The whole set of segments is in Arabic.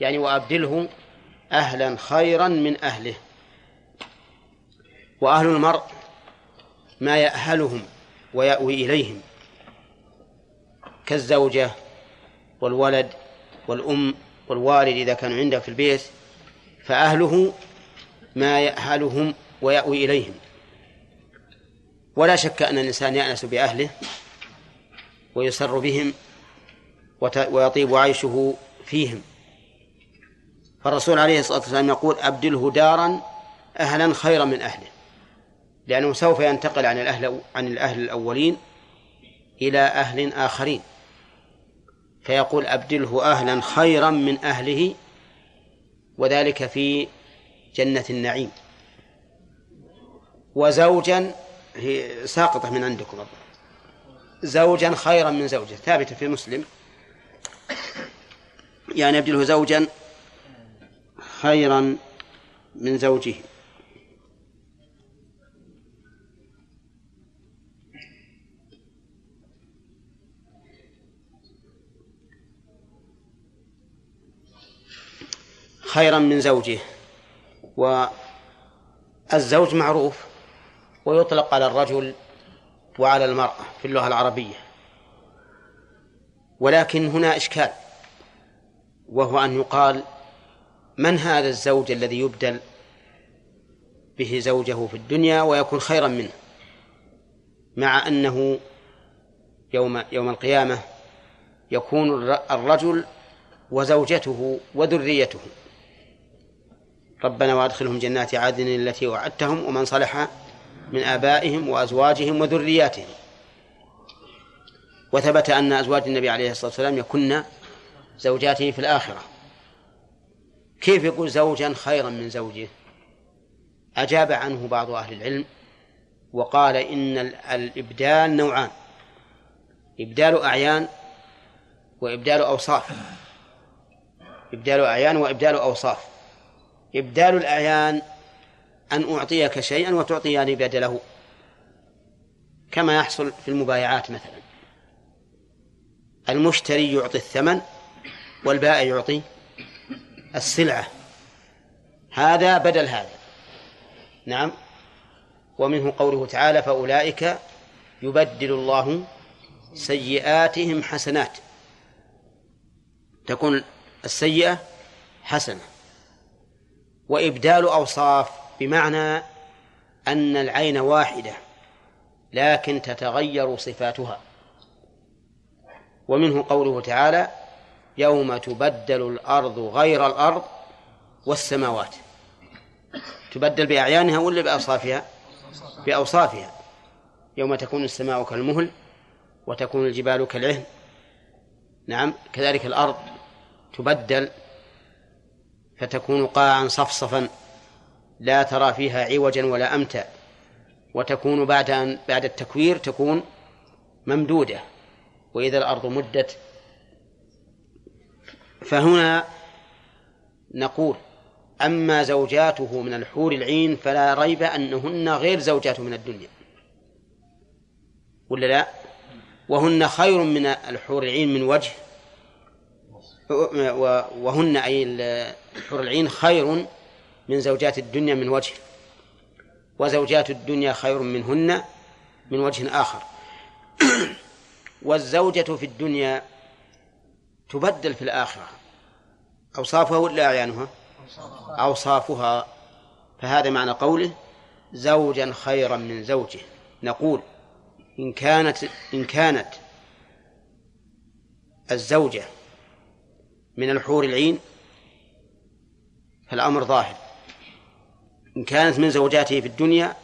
يعني وأبدله أهلا خيرا من أهله. وأهل المرء ما يأهلهم ويأوي إليهم. كالزوجة والولد والأم والوالد إذا كانوا عنده في البيت فأهله ما يأهلهم ويأوي إليهم. ولا شك أن الإنسان يأنس بأهله ويسر بهم ويطيب عيشه فيهم. فالرسول عليه الصلاة والسلام يقول أبدله دارا أهلا خيرا من أهله لأنه سوف ينتقل عن الأهل عن الأهل الأولين إلى أهل آخرين. فيقول أبدله أهلا خيرا من أهله وذلك في جنة النعيم. وزوجا هي ساقطة من عندكم زوجا خيرا من زوجة ثابتة في مسلم. يعني أبدله زوجا خيرا من زوجه. خيرا من زوجه. والزوج معروف ويطلق على الرجل وعلى المرأة في اللغة العربية. ولكن هنا إشكال وهو أن يقال من هذا الزوج الذي يبدل به زوجه في الدنيا ويكون خيرا منه؟ مع أنه يوم يوم القيامة يكون الرجل وزوجته وذريته. ربنا وأدخلهم جنات عدن التي وعدتهم ومن صلح من آبائهم وأزواجهم وذرياتهم. وثبت أن أزواج النبي عليه الصلاة والسلام يكن زوجاته في الآخرة. كيف يقول زوجا خيرا من زوجه؟ أجاب عنه بعض أهل العلم وقال إن الإبدال نوعان إبدال أعيان وإبدال أوصاف. إبدال أعيان وإبدال أوصاف. إبدال الأعيان أن أعطيك شيئا وتعطيني بدله كما يحصل في المبايعات مثلا. المشتري يعطي الثمن والبائع يعطي السلعة. هذا بدل هذا. نعم. ومنه قوله تعالى فأولئك يبدل الله سيئاتهم حسنات. تكون السيئة حسنة. وإبدال أوصاف بمعنى أن العين واحدة لكن تتغير صفاتها. ومنه قوله تعالى يوم تبدل الأرض غير الأرض والسماوات. تبدل بأعيانها ولا بأوصافها؟ بأوصافها. يوم تكون السماء كالمهل وتكون الجبال كالعهن. نعم كذلك الأرض تبدل فتكون قاعا صفصفا لا ترى فيها عوجا ولا أمتا. وتكون بعد أن بعد التكوير تكون ممدودة. وإذا الأرض مدت فهنا نقول أما زوجاته من الحور العين فلا ريب أنهن غير زوجاته من الدنيا. ولا لا؟ وهن خير من الحور العين من وجه. وهن أي الحور العين خير من زوجات الدنيا من وجه. وزوجات الدنيا خير منهن من وجه آخر. والزوجة في الدنيا تبدل في الآخرة. أوصافها ولا أعيانها؟ أوصافها. فهذا معنى قوله زوجا خيرا من زوجه. نقول إن كانت إن كانت الزوجة من الحور العين فالأمر ظاهر. إن كانت من زوجاته في الدنيا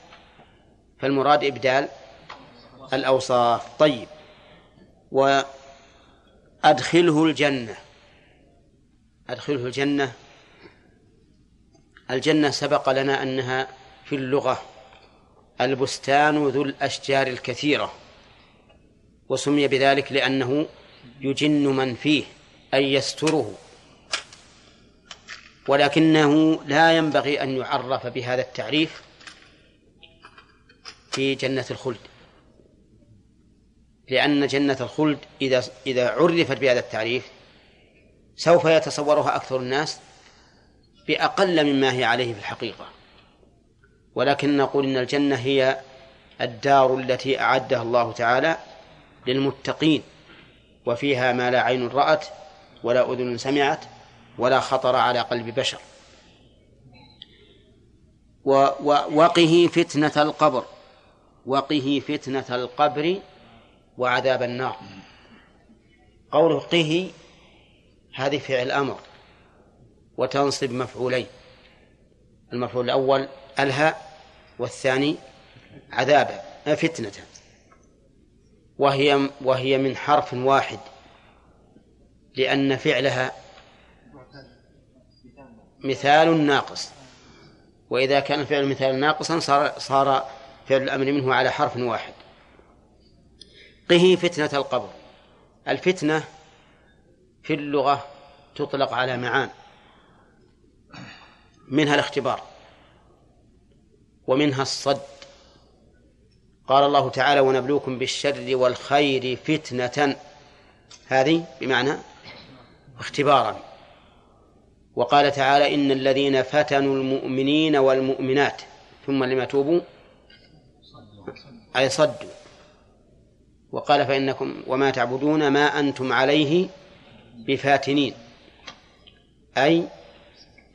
فالمراد إبدال الأوصاف. طيب. وأدخله الجنة. أدخله الجنة. الجنة سبق لنا أنها في اللغة البستان ذو الأشجار الكثيرة وسمي بذلك لأنه يجن من فيه أي يستره. ولكنه لا ينبغي أن يعرف بهذا التعريف في جنة الخلد. لأن جنة الخلد إذا إذا عرفت بهذا التعريف سوف يتصورها أكثر الناس بأقل مما هي عليه في الحقيقة. ولكن نقول إن الجنة هي الدار التي أعدها الله تعالى للمتقين وفيها ما لا عين رأت ولا أذن سمعت ولا خطر على قلب بشر. وقه فتنة القبر وقه فتنة القبر وعذاب النار. قوله قه هذه فعل أمر وتنصب مفعولين. المفعول الأول الهاء والثاني عذابا فتنة. وهي وهي من حرف واحد لأن فعلها مثال ناقص. وإذا كان الفعل مثال ناقصا صار صار فعل الأمر منه على حرف واحد. قه فتنة القبر. الفتنة في اللغة تطلق على معان. منها الاختبار ومنها الصد. قال الله تعالى ونبلوكم بالشر والخير فتنة. هذه بمعنى اختبارا. وقال تعالى إن الذين فتنوا المؤمنين والمؤمنات. ثم لم يتوبوا أي صدوا. وقال فإنكم وما تعبدون ما أنتم عليه بفاتنين أي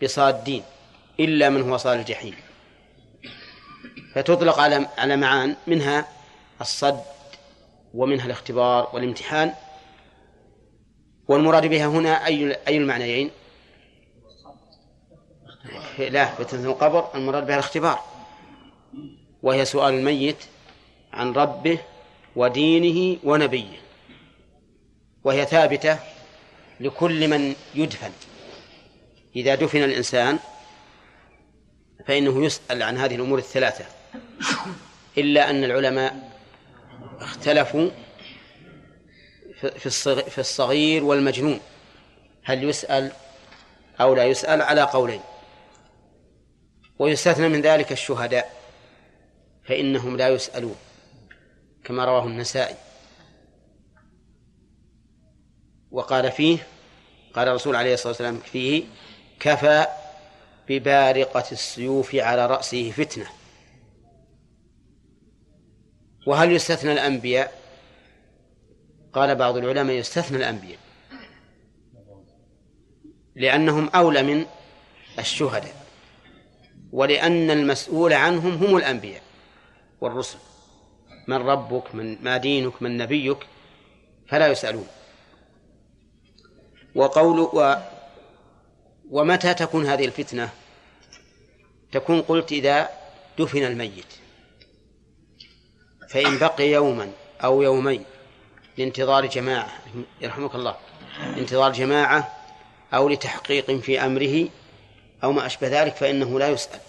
بصادين إلا من هو صال الجحيم. فتطلق على على معان منها الصد ومنها الاختبار والامتحان. والمراد بها هنا أي أي المعنيين؟ لا فتنة القبر المراد بها الاختبار. وهي سؤال الميت عن ربه ودينه ونبيه. وهي ثابتة لكل من يدفن. إذا دفن الإنسان فإنه يسأل عن هذه الأمور الثلاثة. إلا أن العلماء اختلفوا في الصغير والمجنون. هل يسأل أو لا يسأل على قولين. ويستثنى من ذلك الشهداء. فإنهم لا يسألون. كما رواه النسائي. وقال فيه قال الرسول عليه الصلاة والسلام فيه كفى ببارقة السيوف على رأسه فتنة. وهل يستثنى الأنبياء؟ قال بعض العلماء يستثنى الأنبياء. لأنهم أولى من الشهداء ولأن المسؤول عنهم هم الأنبياء والرسل. من ربك من ما دينك من نبيك فلا يسألون. وقول و ومتى تكون هذه الفتنة؟ تكون قلت إذا دفن الميت. فإن بقي يوما أو يومين لانتظار جماعة يرحمك الله لانتظار جماعة أو لتحقيق في أمره أو ما أشبه ذلك فإنه لا يسأل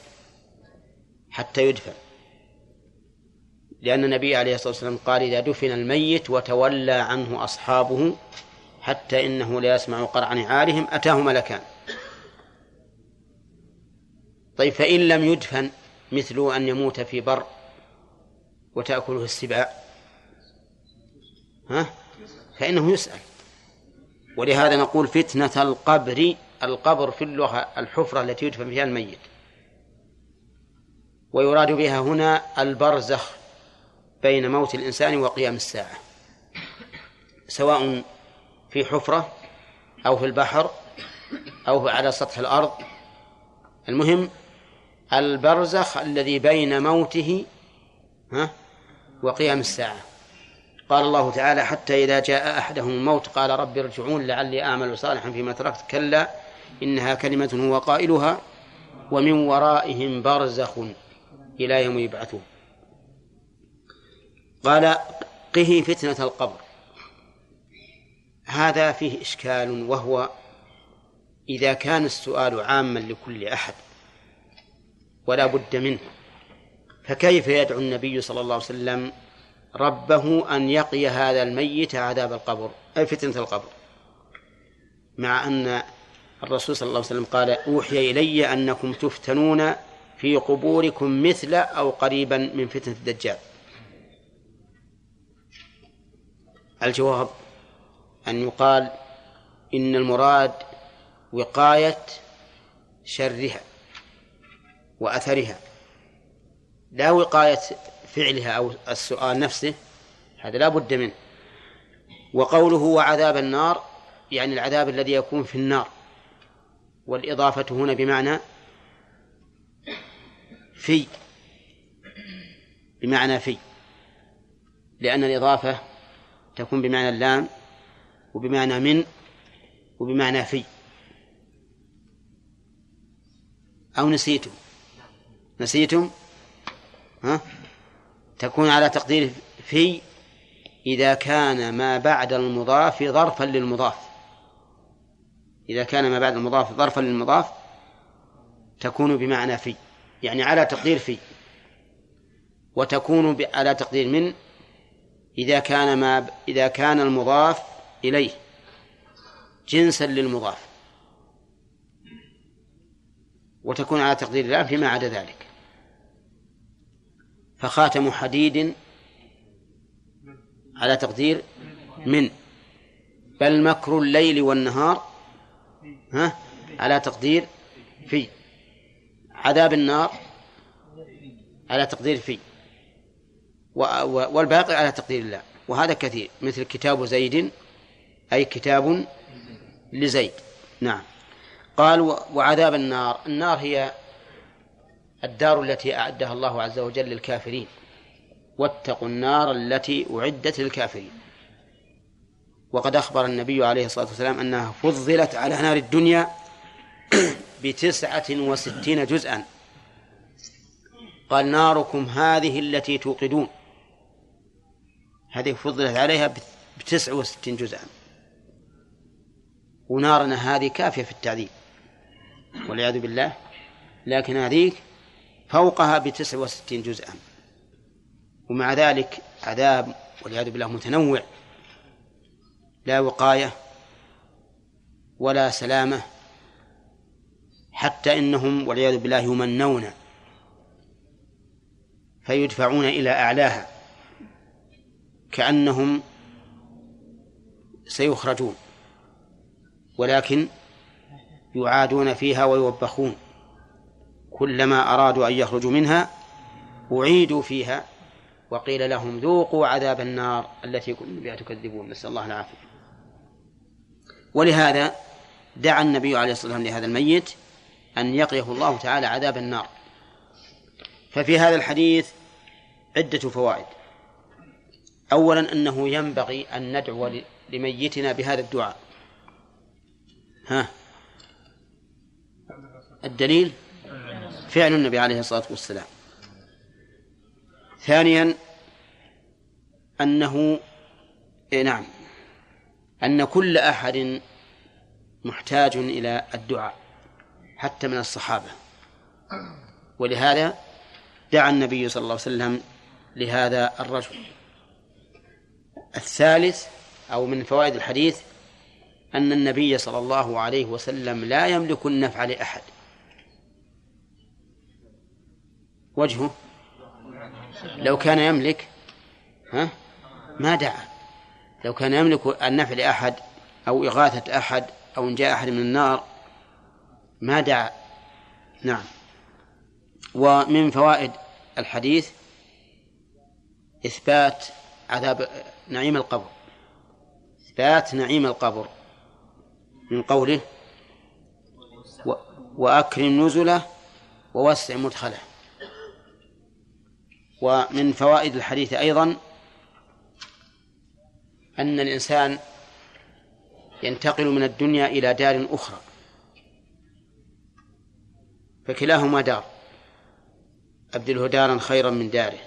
حتى يدفن. لأن النبي عليه الصلاة والسلام قال إذا دفن الميت وتولى عنه أصحابه حتى إنه لا يسمع قرع نعالهم أتاه ملكان. طيب فإن لم يدفن مثل أن يموت في بر وتأكله السباع ها؟ فإنه يسأل. ولهذا نقول فتنة القبر القبر في اللغة الحفرة التي يدفن فيها الميت. ويراد بها هنا البرزخ. بين موت الإنسان وقيام الساعة سواء في حفرة أو في البحر أو على سطح الأرض. المهم البرزخ الذي بين موته ها وقيام الساعة. قال الله تعالى حتى إذا جاء أحدهم الموت قال رب ارجعون لعلي أعمل صالحا فيما تركت كلا إنها كلمة هو قائلها ومن ورائهم برزخ إلى يوم يبعثون قال قه فتنة القبر. هذا فيه إشكال وهو إذا كان السؤال عاما لكل أحد ولا بد منه فكيف يدعو النبي صلى الله عليه وسلم ربه أن يقي هذا الميت عذاب القبر أي فتنة القبر؟ مع أن الرسول صلى الله عليه وسلم قال أوحي إلي أنكم تفتنون في قبوركم مثل أو قريبا من فتنة الدجال. الجواب أن يقال إن المراد وقاية شرها وأثرها. لا وقاية فعلها أو السؤال نفسه هذا لا بد منه. وقوله وعذاب النار يعني العذاب الذي يكون في النار. والإضافة هنا بمعنى في بمعنى في. لأن الإضافة تكون بمعنى اللام وبمعنى من وبمعنى في. أو نسيتم. نسيتم؟ ها؟ تكون على تقدير في إذا كان ما بعد المضاف ظرفا للمضاف. إذا كان ما بعد المضاف ظرفا للمضاف تكون بمعنى في. يعني على تقدير في. وتكون على تقدير من إذا كان ما إذا كان المضاف إليه جنسا للمضاف وتكون على تقدير الله فيما عدا ذلك. فخاتم حديد على تقدير من بل مكر الليل والنهار ها على تقدير في عذاب النار على تقدير في. والباقي على تقدير الله. وهذا كثير. مثل كتاب زيد أي كتاب لزيد. نعم. قال وعذاب النار. النار هي الدار التي أعدها الله عز وجل للكافرين. واتقوا النار التي أعدت للكافرين. وقد أخبر النبي عليه الصلاة والسلام أنها فضلت على نار الدنيا بتسعة وستين جزءا. قال ناركم هذه التي توقدون. هذه فضلت عليها بتسع وستين جزءا. ونارنا هذه كافية في التعذيب. والعياذ بالله. لكن هذيك فوقها بتسع وستين جزءا. ومع ذلك عذاب والعياذ بالله متنوع. لا وقاية ولا سلامة. حتى إنهم والعياذ بالله يمنون. فيدفعون إلى أعلاها. كأنهم سيخرجون ولكن يعادون فيها ويوبخون. كلما أرادوا أن يخرجوا منها أعيدوا فيها وقيل لهم ذوقوا عذاب النار التي كنتم بها تكذبون. نسأل الله العافية. ولهذا دعا النبي عليه الصلاة والسلام لهذا الميت أن يقيه الله تعالى عذاب النار. ففي هذا الحديث عدة فوائد. أولا أنه ينبغي أن ندعو لميتنا بهذا الدعاء. ها؟ الدليل؟ فعل النبي عليه الصلاة والسلام. ثانيا أنه إيه نعم أن كل أحد محتاج إلى الدعاء حتى من الصحابة. ولهذا دعا النبي صلى الله عليه وسلم لهذا الرجل. الثالث أو من فوائد الحديث أن النبي صلى الله عليه وسلم لا يملك النفع لأحد. وجهه لو كان يملك ها؟ ما دعا. لو كان يملك النفع لأحد أو إغاثة أحد أو إن جاء أحد من النار ما دعا. نعم. ومن فوائد الحديث إثبات عذاب نعيم القبر. إثبات نعيم القبر. من قوله وأكرم نزله ووسع مدخله. ومن فوائد الحديث أيضا أن الإنسان ينتقل من الدنيا إلى دار أخرى. فكلاهما دار. أبدله دارا خيرا من داره.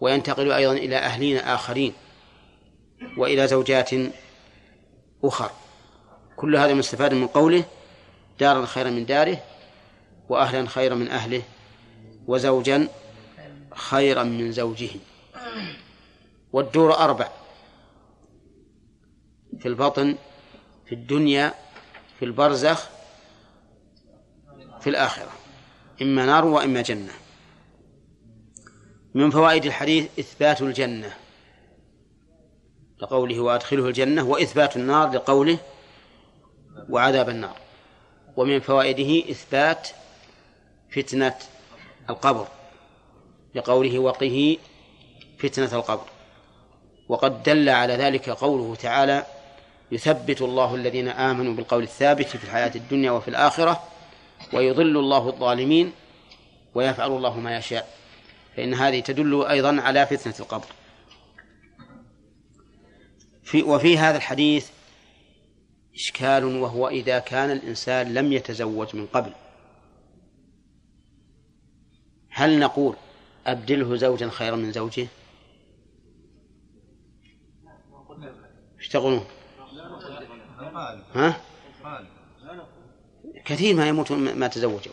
وينتقل أيضا إلى أهلين آخرين. وإلى زوجات أخر. كل هذا مستفاد من قوله دارا خيرا من داره وأهلا خيرا من أهله وزوجا خيرا من زوجه. والدور أربع في البطن في الدنيا في البرزخ في الآخرة. إما نار وإما جنة. من فوائد الحديث إثبات الجنة. لقوله وأدخله الجنة وإثبات النار لقوله وعذاب النار. ومن فوائده إثبات فتنة القبر لقوله وقه فتنة القبر. وقد دل على ذلك قوله تعالى يثبت الله الذين آمنوا بالقول الثابت في الحياة الدنيا وفي الآخرة ويضل الله الظالمين ويفعل الله ما يشاء. فإن هذه تدل أيضا على فتنة القبر. في وفي هذا الحديث إشكال وهو إذا كان الإنسان لم يتزوج من قبل. هل نقول أبدله زوجا خيرا من زوجه؟ إيش تقولون؟ ها؟ كثير ما يموت ما تزوجوا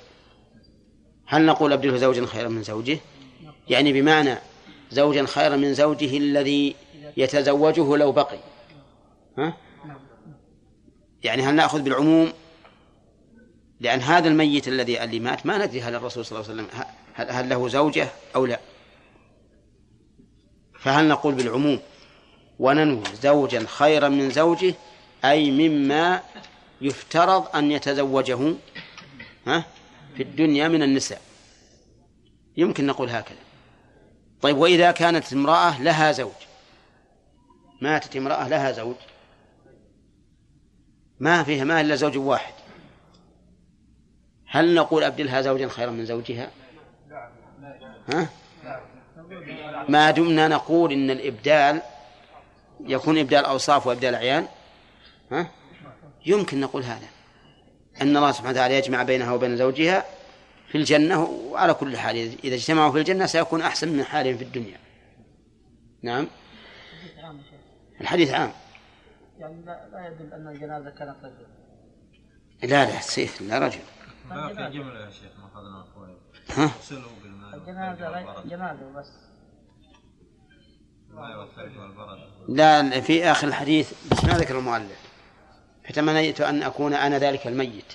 هل نقول أبدله زوجا خيرا من زوجه؟ يعني بمعنى زوجا خيرا من زوجه الذي يتزوجه لو بقي. ها؟ يعني هل نأخذ بالعموم لأن هذا الميت الذي اللي مات ما ندري هل الرسول صلى الله عليه وسلم هل, هل له زوجة أو لا. فهل نقول بالعموم وننوي زوجا خيرا من زوجه أي مما يفترض أن يتزوجه ها؟ في الدنيا من النساء. يمكن نقول هكذا. طيب وإذا كانت امرأة لها زوج ماتت امرأة لها زوج. ما فيها ما إلا زوج واحد. هل نقول أبدلها زوجا خيرا من زوجها؟ ها؟ ما دمنا نقول إن الإبدال يكون إبدال أوصاف وإبدال أعيان ها؟ يمكن نقول هذا. أن الله سبحانه وتعالى يجمع بينها وبين زوجها في الجنة وعلى كل حال إذا اجتمعوا في الجنة سيكون أحسن من حالهم في الدنيا. نعم؟ الحديث عام. يعني لا, لا يدل أن الجنازة كانت رجل. لا لا سيف لا رجل. لا في جملة يا شيخ ما أخذنا ها؟ الجنازة جنازة بس. لا في آخر الحديث بس ما ذكر المؤلف. فتمنيت أن أكون أنا ذلك الميت.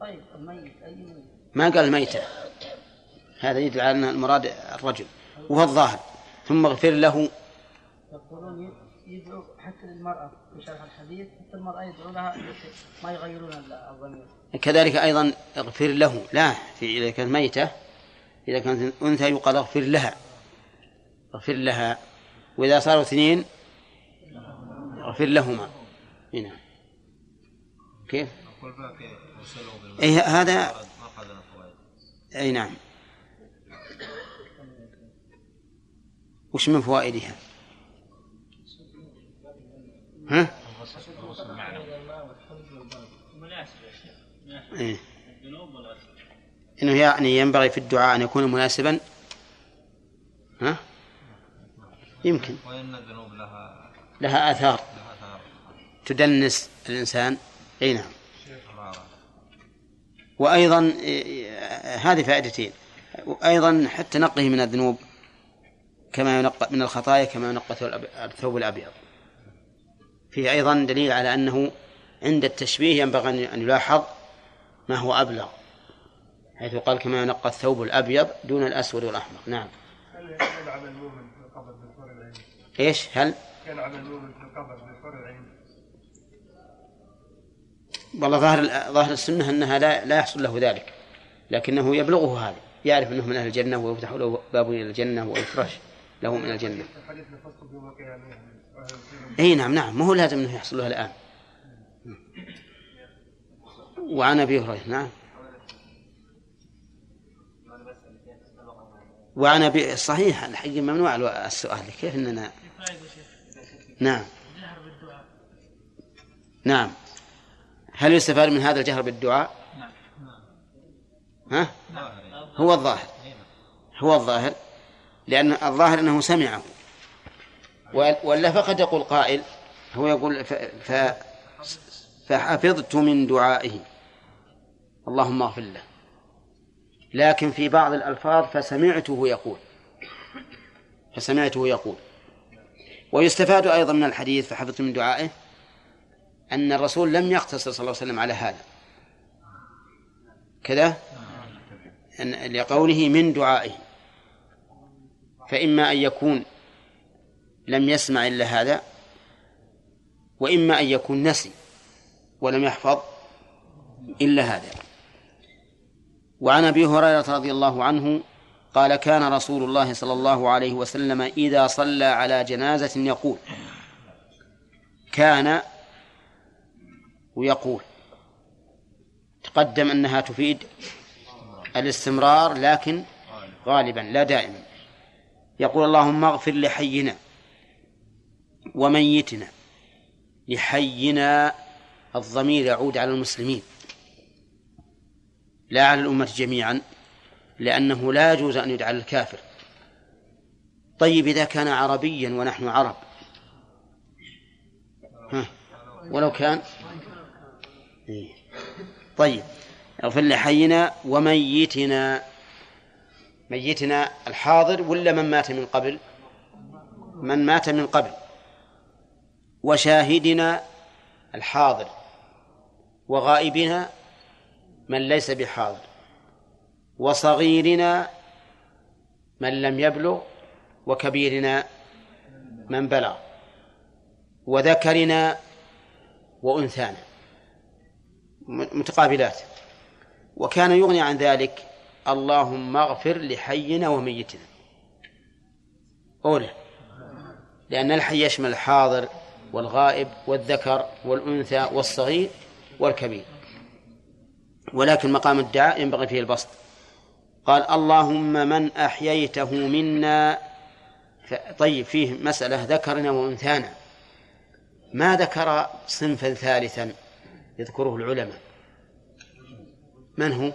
طيب الميت أي ميت؟ ما قال الميتة هذا يدل على أن المراد الرجل وهو الظاهر. ثم اغفر له. يقولون يدعو حتى للمرأة في شرح الحديث حتى المرأة يدعو لها ما يغيرون الضمير. كذلك أيضا اغفر له لا في إذا كانت ميتة إذا كانت أنثى يقال اغفر لها اغفر لها. وإذا صاروا اثنين اغفر لهما. هنا كيف؟ وصلوا بالماء أي هذا أي نعم. وش من فوائدها؟ ها؟ إيه؟ إنه يعني ينبغي في الدعاء أن يكون مناسبا. ها؟ يمكن. وإن الذنوب لها لها أثار. تدنس الإنسان. أي نعم. إيه، هذه فائدتين. وأيضا حتى نقه من الذنوب كما ينقى من الخطايا كما ينقى الثوب الأبيض. فيه أيضا دليل على أنه عند التشبيه ينبغي أن يلاحظ ما هو أبلغ حيث قال كما ينقى الثوب الأبيض دون الأسود والأحمر. نعم. هل المؤمن في القبر العين؟ إيش؟ هل؟ المؤمن في القبر العين؟ والله ظاهر ظاهر السنة أنها لا لا يحصل له ذلك لكنه يبلغه هذا يعرف أنه من أهل الجنة ويفتح له باب إلى الجنة ويفرش له من الجنة. الحديث نفسه يوم القيامة أهل الجنة إي نعم نعم. ما هو لازم إنه يحصل له الآن. وعن أبي هريرة نعم. وعن أبي صحيح الحقيقة ممنوع السؤال. كيف إننا؟ نعم. نعم. هل يستفاد من هذا الجهر بالدعاء؟ ها؟ هو الظاهر. هو الظاهر. لأن الظاهر أنه سمعه. ولا فقد يقول قائل هو يقول ف... فحفظت من دعائه. اللهم اغفر له. لكن في بعض الألفاظ فسمعته يقول فسمعته يقول. ويستفاد أيضا من الحديث فحفظت من دعائه أن الرسول لم يقتصر صلى الله عليه وسلم على هذا. كذا؟ أن لقوله من دعائه. فإما أن يكون لم يسمع إلا هذا وإما أن يكون نسي ولم يحفظ إلا هذا. وعن أبي هريرة رضي الله عنه قال كان رسول الله صلى الله عليه وسلم إذا صلى على جنازة يقول كان ويقول. تقدم أنها تفيد الاستمرار لكن غالبا لا دائما. يقول اللهم اغفر لحينا. وميتنا لحينا الضمير يعود على المسلمين لا على الأمة جميعا لأنه لا يجوز أن يدعى الكافر. طيب إذا كان عربيا ونحن عرب. ها ولو كان. طيب اغفر لحينا وميتنا. ميتنا الحاضر ولا من مات من قبل؟ من مات من قبل. وشاهدنا الحاضر وغائبنا من ليس بحاضر وصغيرنا من لم يبلغ وكبيرنا من بلغ وذكرنا وأنثانا متقابلات وكان يغني عن ذلك اللهم اغفر لحينا وميتنا أولى لأن الحي يشمل الحاضر والغائب والذكر والأنثى والصغير والكبير. ولكن مقام الدعاء ينبغي فيه البسط. قال اللهم من أحييته منا. طيب فيه مسألة ذكرنا وأنثانا. ما ذكر صنفا ثالثا؟ يذكره العلماء. من هو؟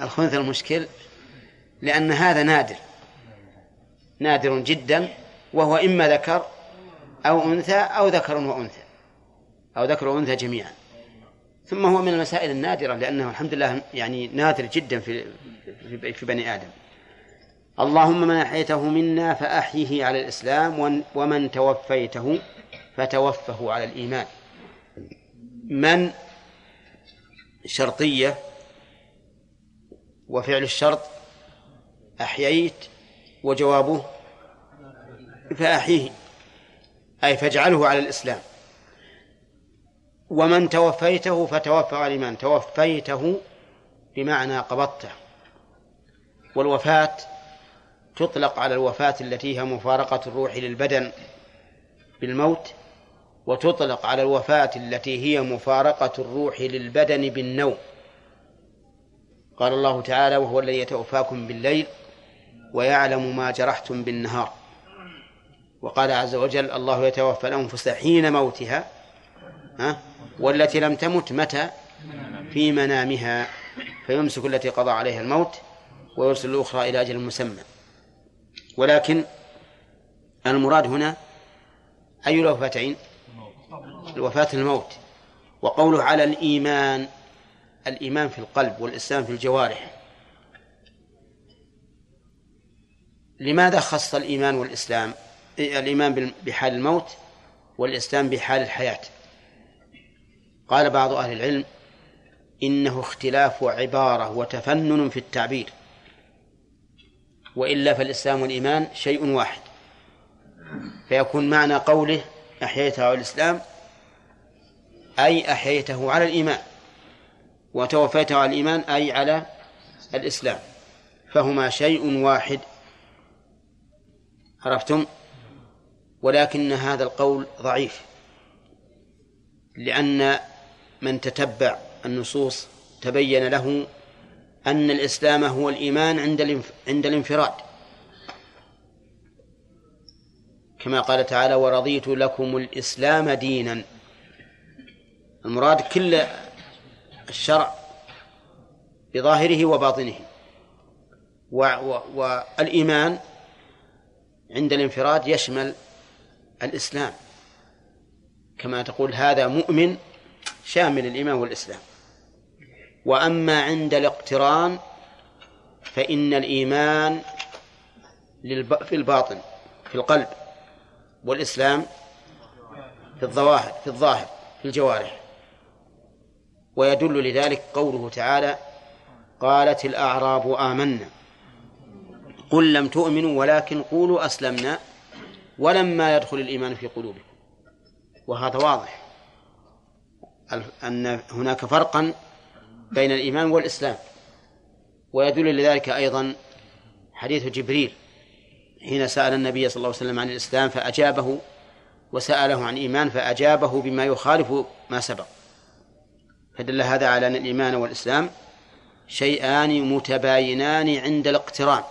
الخنث المشكل. لأن هذا نادر. نادر جدا وهو إما ذكر أو أنثى أو ذكر وأنثى أو ذكر وأنثى جميعا. ثم هو من المسائل النادرة لأنه الحمد لله يعني نادر جدا في في بني آدم. اللهم من أحييته منا فأحيه على الإسلام ومن توفيته فتوفه على الإيمان. من شرطية وفعل الشرط أحييت وجوابه فأحيه. أي فاجعله على الإسلام. ومن توفيته فتوفى الإيمان توفيته بمعنى قبضته. والوفاة تطلق على الوفاة التي هي مفارقة الروح للبدن بالموت وتطلق على الوفاة التي هي مفارقة الروح للبدن بالنوم. قال الله تعالى وهو الذي يتوفاكم بالليل ويعلم ما جرحتم بالنهار. وقال عز وجل الله يتوفى الأنفس حين موتها ها؟ والتي لم تمت متى؟ في منامها. فيمسك التي قضى عليها الموت ويرسل الأخرى إلى أجل مسمى. ولكن المراد هنا أي الوفاتين؟ الوفاة الموت. وقوله على الإيمان الإيمان في القلب والإسلام في الجوارح. لماذا خص الإيمان والإسلام؟ الإيمان بحال الموت والإسلام بحال الحياة. قال بعض أهل العلم إنه اختلاف عبارة وتفنن في التعبير وإلا فالإسلام والإيمان شيء واحد. فيكون معنى قوله أحييته على الإسلام أي أحييته على الإيمان وتوفيته على الإيمان أي على الإسلام. فهما شيء واحد. عرفتم؟ ولكن هذا القول ضعيف لأن من تتبع النصوص تبين له أن الإسلام هو الإيمان عند عند الانفراد. كما قال تعالى ورضيت لكم الإسلام دينا. المراد كل الشرع بظاهره وباطنه. والإيمان عند الانفراد يشمل الإسلام. كما تقول هذا مؤمن شامل الإيمان والإسلام. وأما عند الاقتران فإن الإيمان في الباطن في القلب والإسلام في الظواهر في الظاهر في الجوارح. ويدل لذلك قوله تعالى قالت الأعراب آمنا. قل لم تؤمنوا ولكن قولوا أسلمنا. ولما يدخل الإيمان في قلوبكم. وهذا واضح. أن هناك فرقا بين الإيمان والإسلام. ويدل لذلك أيضا حديث جبريل. حين سأل النبي صلى الله عليه وسلم عن الإسلام فأجابه وسأله عن إيمان فأجابه بما يخالف ما سبق. فدل هذا على أن الإيمان والإسلام شيئان متباينان عند الاقتران.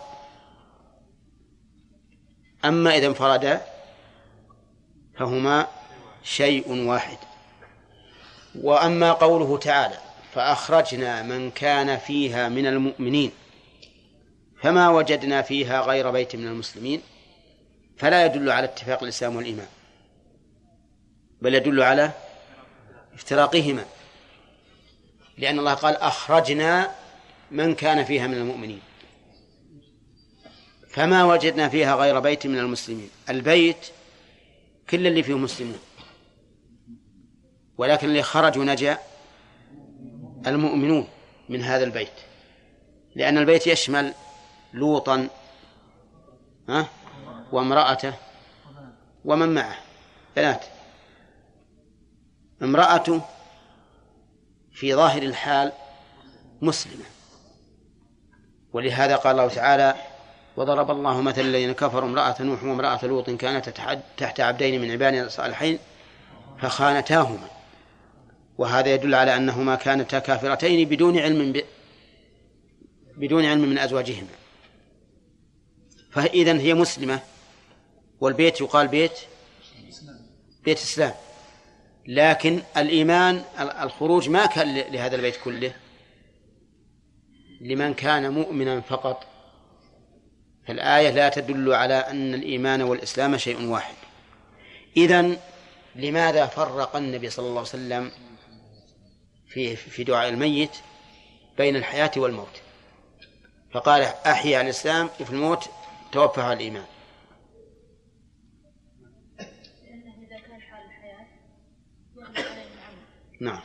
أما إذا انفردا فهما شيء واحد. وأما قوله تعالى فأخرجنا من كان فيها من المؤمنين فما وجدنا فيها غير بيت من المسلمين فلا يدل على اتفاق الإسلام والإيمان بل يدل على افتراقهما لأن الله قال أخرجنا من كان فيها من المؤمنين. فما وجدنا فيها غير بيت من المسلمين. البيت كل اللي فيه مسلمون. ولكن اللي خرجوا نجا المؤمنون من هذا البيت. لأن البيت يشمل لوطا ها وامرأته ومن معه. بنات امرأته في ظاهر الحال مسلمة. ولهذا قال الله تعالى وضرب الله مثل الذين كفروا امرأة نوح وامرأة لوط كانت تحت عبدين من عبادنا الصالحين فخانتاهما. وهذا يدل على أنهما كانتا كافرتين بدون علم ب... بدون علم من أزواجهما. فإذا هي مسلمة والبيت يقال بيت بيت إسلام. لكن الإيمان الخروج ما كان لهذا البيت كله. لمن كان مؤمنا فقط. فالآية لا تدل على أن الإيمان والإسلام شيء واحد. إذن لماذا فرق النبي صلى الله عليه وسلم في في دعاء الميت بين الحياة والموت؟ فقال أحيا على الإسلام وفي الموت توفى على الإيمان. لأنه إذا كان حال الحياة يغلب عليه العمل نعم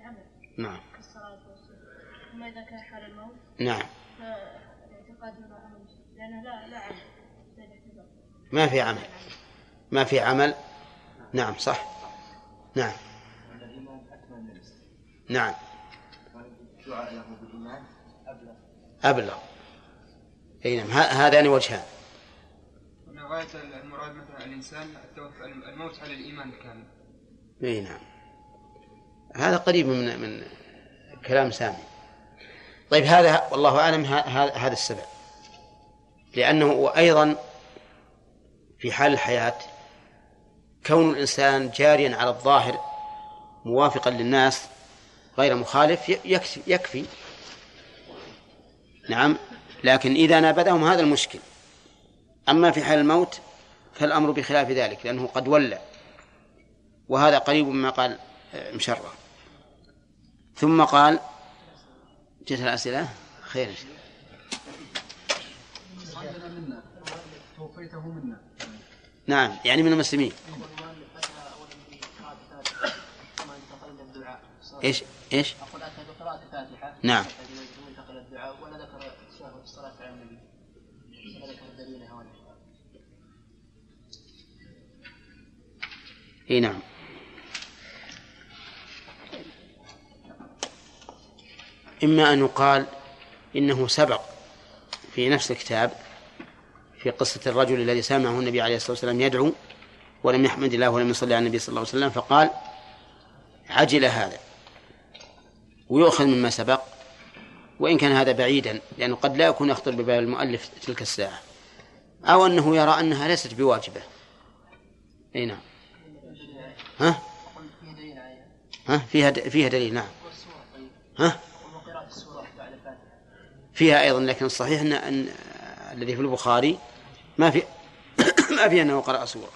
العمل نعم كالصلاة والصلاة أما إذا كان حال الموت نعم فالاعتقاد أنه عمل لأنه لا لا عمل زي الاعتبار ما في عمل. ما في عمل. نعم صح. نعم. نعم. أبلغ. أي نعم. هذان وجهان. من غاية المراد مثلا الإنسان الموت على الإيمان الكامل. أي نعم. هذا قريب من من كلام سامي. طيب هذا والله ه- هذا السبب. لأنه أيضا في حال الحياة كون الإنسان جاريا على الظاهر موافقا للناس غير مخالف يكفي يكفي. نعم لكن إذا نابذهم هذا المشكل أما في حال الموت فالأمر بخلاف ذلك لأنه قد ولى وهذا قريب مما قال آه، مشرع. ثم قال جت الأسئلة؟ خير. إن شاء الله. توفيته منا. نعم يعني من المسلمين. إيش؟ إيش؟ أقول أتى بقراءة الفاتحة نعم. انتقل الدعاء الصلاة على النبي إي نعم. إما أن يقال إنه سبق في نفس الكتاب في قصة الرجل الذي سمعه النبي عليه الصلاة والسلام يدعو ولم يحمد الله ولم يصلي على النبي صلى الله عليه وسلم فقال عجل هذا ويؤخذ مما سبق وإن كان هذا بعيدا لأنه قد لا يكون يخطر ببال المؤلف تلك الساعة أو أنه يرى أنها ليست بواجبة. أي نعم. ها؟ ها؟ فيها فيها دليل نعم. ها؟ فيها أيضا لكن الصحيح أن الذي في البخاري ما في ما في أنه قرأ سورة.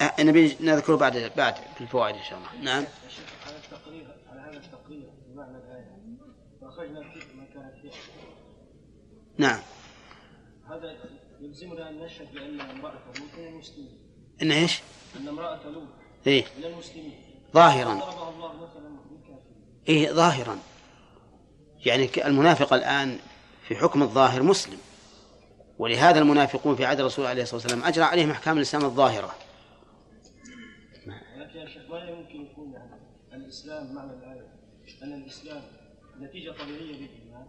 أه، نبي نذكره بعد بعد في الفوائد إن شاء الله. نعم. على التقرير على هذا التقرير بمعنى من كانت فيه نعم. هذا يلزمنا أن نشهد بأن امرأة لوط من المسلمين إن إيش؟ أن امرأة لوط إيه. من المسلمين. ظاهرا. ضربها الله مثلا بالكافرين. إيه ظاهرا. يعني ك- المنافق الآن في حكم الظاهر مسلم. ولهذا المنافقون في عهد الرسول عليه الصلاة والسلام أجرى عليهم أحكام الإسلام الظاهرة. ولكن يا شيخ ما يمكن يكون الإسلام معنى الآية؟ أن الإسلام نتيجة طبيعية للايمان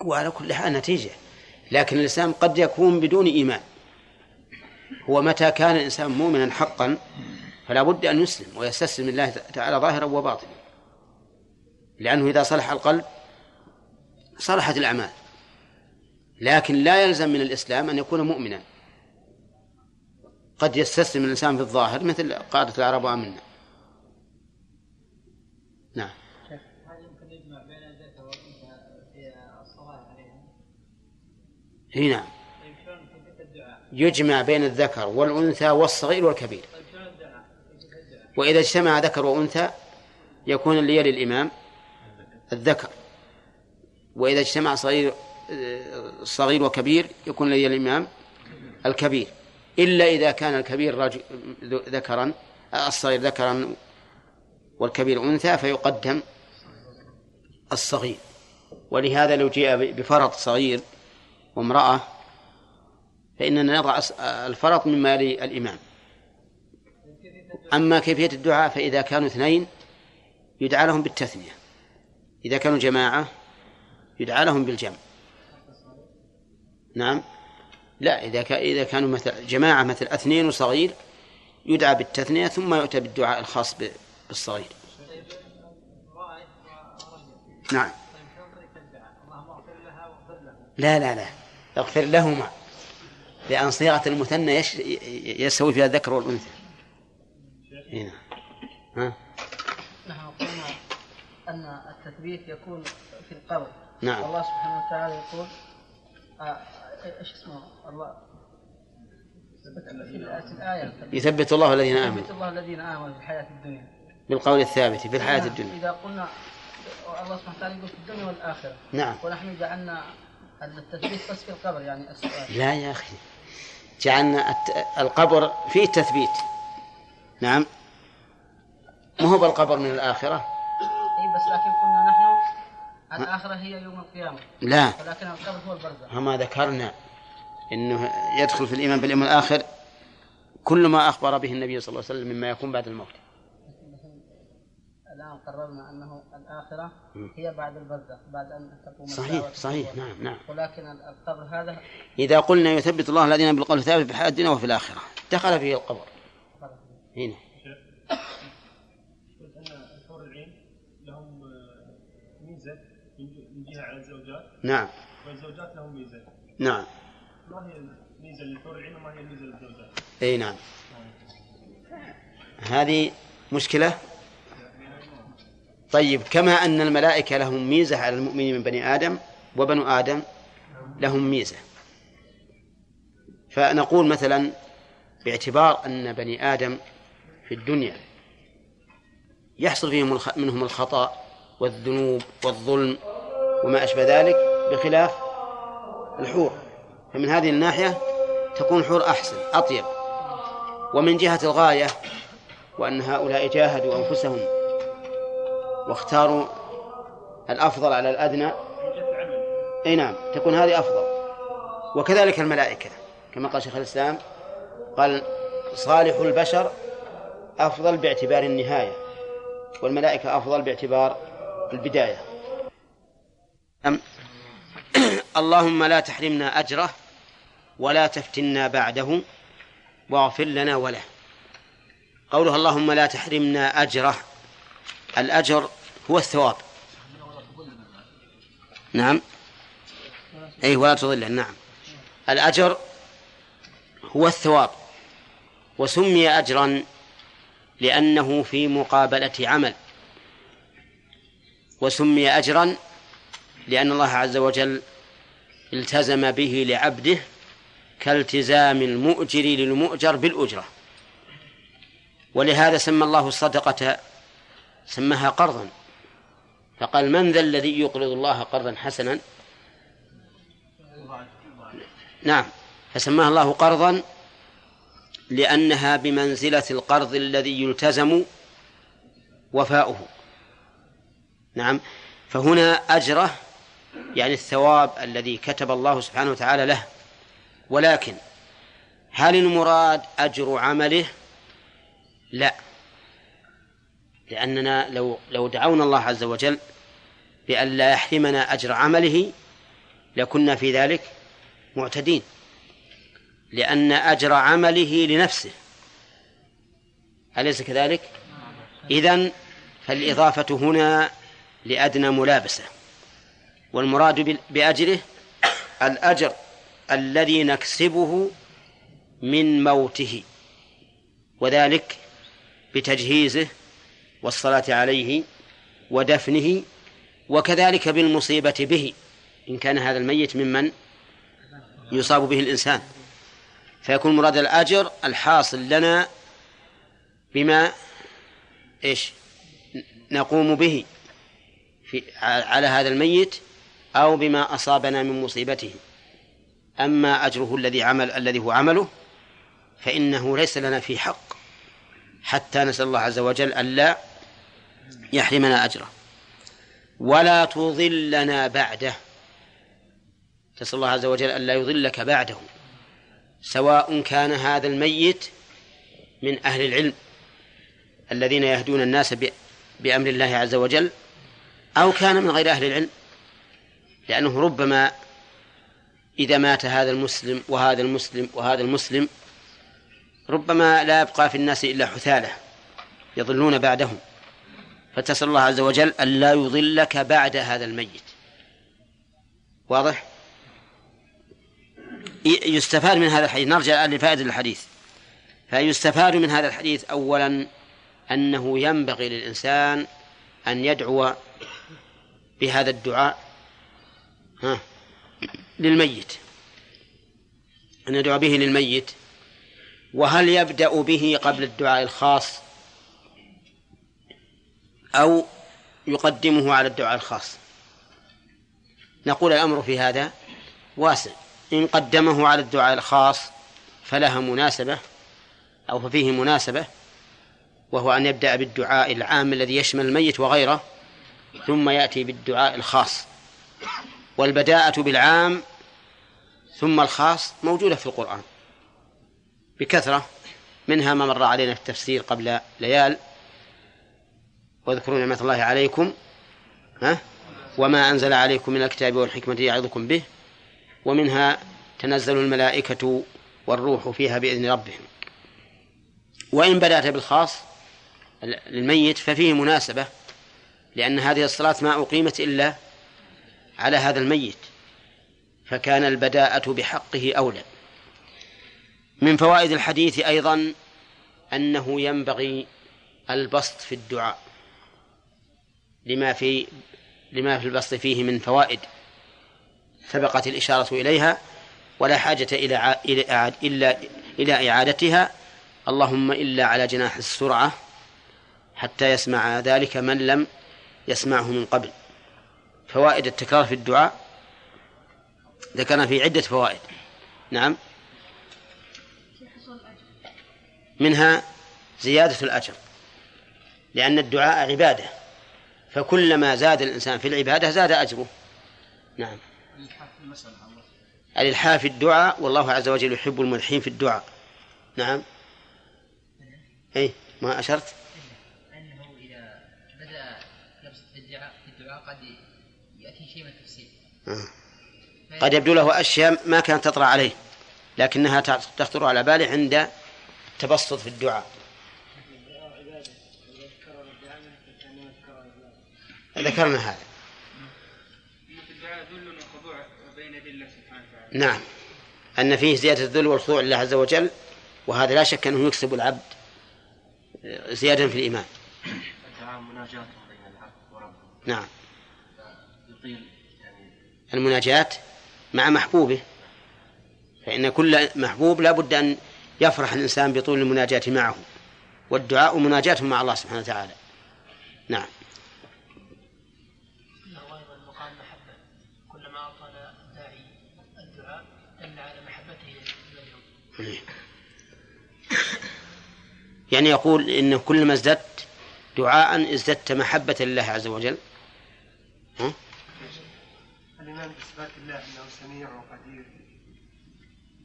وعلى كل حال نتيجة. لكن الإسلام قد يكون بدون إيمان. هو متى كان الإنسان مؤمنا حقا فلا بد أن يسلم ويستسلم لله تعالى ظاهرا وباطنا. لأنه إذا صلح القلب صلحت الأعمال لكن لا يلزم من الإسلام أن يكون مؤمنا قد يستسلم الإنسان في الظاهر مثل قادة العرب آمنا نعم؟ هنا نعم؟ يجمع بين الذكر والأنثى والصغير والكبير؟ وإذا اجتمع ذكر وأنثى يكون اللي يلي الإمام الذكر. وإذا اجتمع صغير صغير وكبير يكون يلي الإمام الكبير. إلا إذا كان الكبير رجل ذكرا الصغير ذكرا والكبير أنثى فيقدم الصغير. ولهذا لو جاء بفرط صغير وامرأة فإننا نضع الفرط مما يلي الإمام أما كيفية الدعاء فإذا كانوا اثنين يدعى لهم بالتثنية. إذا كانوا جماعة يدعى لهم بالجمع. نعم. لا إذا إذا كانوا مثل جماعة مثل أثنين وصغير يدعى بالتثنية ثم يؤتى بالدعاء الخاص بالصغير. نعم. لا لا لا. اغفر لهما لأن صيغة المثنى. يستوي فيها الذكر والأنثى. هنا ها؟ نحن قلنا ان التثبيت يكون في القبر نعم. الله سبحانه وتعالى يقول آه، إيش اسمه؟ الله. في الآية يثبت الله الذين آمنوا. يثبت الله الذين آمنوا في الحياة الدنيا. بالقول الثابت في الحياة نعم. الدنيا. إذا قلنا الله سبحانه وتعالى يقول في الدنيا والآخرة. نعم. ونحن جعلنا التثبيت بس في القبر يعني السؤال. لا يا أخي. جعلنا الت- القبر فيه تثبيت نعم. ما هو بالقبر من الآخرة؟ اي بس لكن قلنا نحن الآخرة هي يوم القيامة. لا. ولكن القبر هو البرزخ. وما ذكرنا إنه يدخل في الإيمان باليوم الآخر كل ما أخبر به النبي صلى الله عليه وسلم مما يكون بعد الموت. الآن قررنا أنه الآخرة هي بعد البرزخ بعد أن تقوم صحيح صحيح. نعم نعم. ولكن القبر هذا إذا قلنا يثبت الله الذين بالقول الثابت في الحياة الدنيا وفي الآخرة دخل فيه القبر. هنا قلت ان الحور العين لهم آه، ميزه جهه على الزوجات؟ نعم. والزوجات لهم ميزة. نعم. ما هي الميزة للحور العين وما هي الميزة للزوجات؟ إي نعم. هذه مشكلة؟ طيب كما أن الملائكة لهم ميزة على المؤمنين من بني آدم وبنو آدم لهم ميزة. فنقول مثلا باعتبار أن بني آدم في الدنيا يحصل فيهم منهم الخطأ والذنوب والظلم وما أشبه ذلك بخلاف الحور. فمن هذه الناحية تكون الحور أحسن أطيب. ومن جهة الغاية وأن هؤلاء جاهدوا أنفسهم واختاروا الأفضل على الأدنى. أي نعم تكون هذه أفضل. وكذلك الملائكة كما قال شيخ الإسلام قال صالح البشر أفضل باعتبار النهاية والملائكة أفضل باعتبار البداية. أم؟ اللهم لا تحرمنا أجره ولا تفتنا بعده واغفر لنا وله. قوله اللهم لا تحرمنا أجره الأجر هو الثواب. نعم. اي ولا تضل نعم. الأجر هو الثواب. وسمي اجرا لأنه في مقابلة عمل. وسمي اجرا لأن الله عز وجل التزم به لعبده كالتزام المؤجر للمؤجر بالأجرة. ولهذا سمى الله الصدقة سماها قرضا. فقال من ذا الذي يقرض الله قرضا حسنا؟ نعم. فسماها الله قرضا لأنها بمنزلة القرض الذي يلتزم وفاؤه. نعم. فهنا أجرة يعني الثواب الذي كتب الله سبحانه وتعالى له. ولكن هل المراد أجر عمله؟ لا. لأننا لو لو دعونا الله عز وجل بأن لا يحرمنا أجر عمله لكنا في ذلك معتدين. لأن أجر عمله لنفسه. أليس كذلك؟ إذن فالإضافة هنا لأدنى ملابسة. والمراد بأجره الأجر الذي نكسبه من موته وذلك بتجهيزه والصلاة عليه ودفنه وكذلك بالمصيبة به إن كان هذا الميت ممن يصاب به الإنسان. فيكون مراد الأجر الحاصل لنا بما إيش؟ نقوم به في على هذا الميت أو بما أصابنا من مصيبته. أما أجره الذي عمل الذي هو عمله فإنه ليس لنا فيه حق حتى نسأل الله عز وجل ألا يحرمنا أجره. ولا تضلنا بعده. تسأل الله عز وجل ألا يضلك بعده سواء كان هذا الميت من أهل العلم الذين يهدون الناس بأمر الله عز وجل أو كان من غير أهل العلم. لأنه ربما إذا مات هذا المسلم وهذا المسلم وهذا المسلم ربما لا يبقى في الناس إلا حثالة يضلون بعدهم. فتسأل الله عز وجل أن لا يضلك بعد هذا الميت. واضح؟ يستفاد من هذا الحديث. نرجع الآن لفائدة الحديث. فيستفاد من هذا الحديث أولا أنه ينبغي للإنسان أن يدعو بهذا الدعاء للميت. أن يدعو به للميت. وهل يبدأ به قبل الدعاء الخاص؟ أو يقدمه على الدعاء الخاص؟ نقول الأمر في هذا واسع. إن قدمه على الدعاء الخاص فلها مناسبة أو ففيه مناسبة وهو أن يبدأ بالدعاء العام الذي يشمل الميت وغيره ثم يأتي بالدعاء الخاص. والبداءة بالعام ثم الخاص موجودة في القرآن. بكثرة منها ما مر علينا في التفسير قبل ليال واذكروا نعمة الله عليكم ها؟ وما أنزل عليكم من الكتاب والحكمة يعظكم به ومنها تنزل الملائكة والروح فيها بإذن ربهم. وإن بدأت بالخاص للميت ففيه مناسبة لأن هذه الصلاة ما أقيمت إلا على هذا الميت فكان البداءة بحقه أولى. من فوائد الحديث أيضا أنه ينبغي البسط في الدعاء لما في لما في البسط فيه من فوائد سبقت الإشارة إليها ولا حاجة إلى إلا إلى إعادتها. اللهم إلا على جناح السرعة حتى يسمع ذلك من لم يسمعه من قبل. فوائد التكرار في الدعاء ذكرنا في عدة فوائد. نعم. منها زيادة الأجر لأن الدعاء عبادة فكلما زاد الإنسان في العبادة زاد أجره. نعم. الإلحاح في الدعاء والله عز وجل يحب الملحين في الدعاء. نعم. أي ما أشرت أنه إذا بدأ لفظ في الدعاء في الدعاء قد يأتي شيء من التفسير آه. قد يبدو له أشياء ما كانت تطرأ عليه لكنها تخطر على باله عند التبسط في الدعاء. ذكرنا هذا. نعم. أن فيه زيادة الذل والخضوع لله عز وجل وهذا لا شك أنه يكسب العبد زيادة في الإيمان. نعم. يطيل. المناجاة مع محبوبه فإن كل محبوب لا بد أن يفرح الإنسان بطول المناجاة معه والدعاء مناجاة مع الله سبحانه وتعالى. نعم. يعني يقول إن كلما ازددت دعاء ازددت محبة لله عز وجل. ها؟ الإيمان بصفات الله أنه سميع وقدير.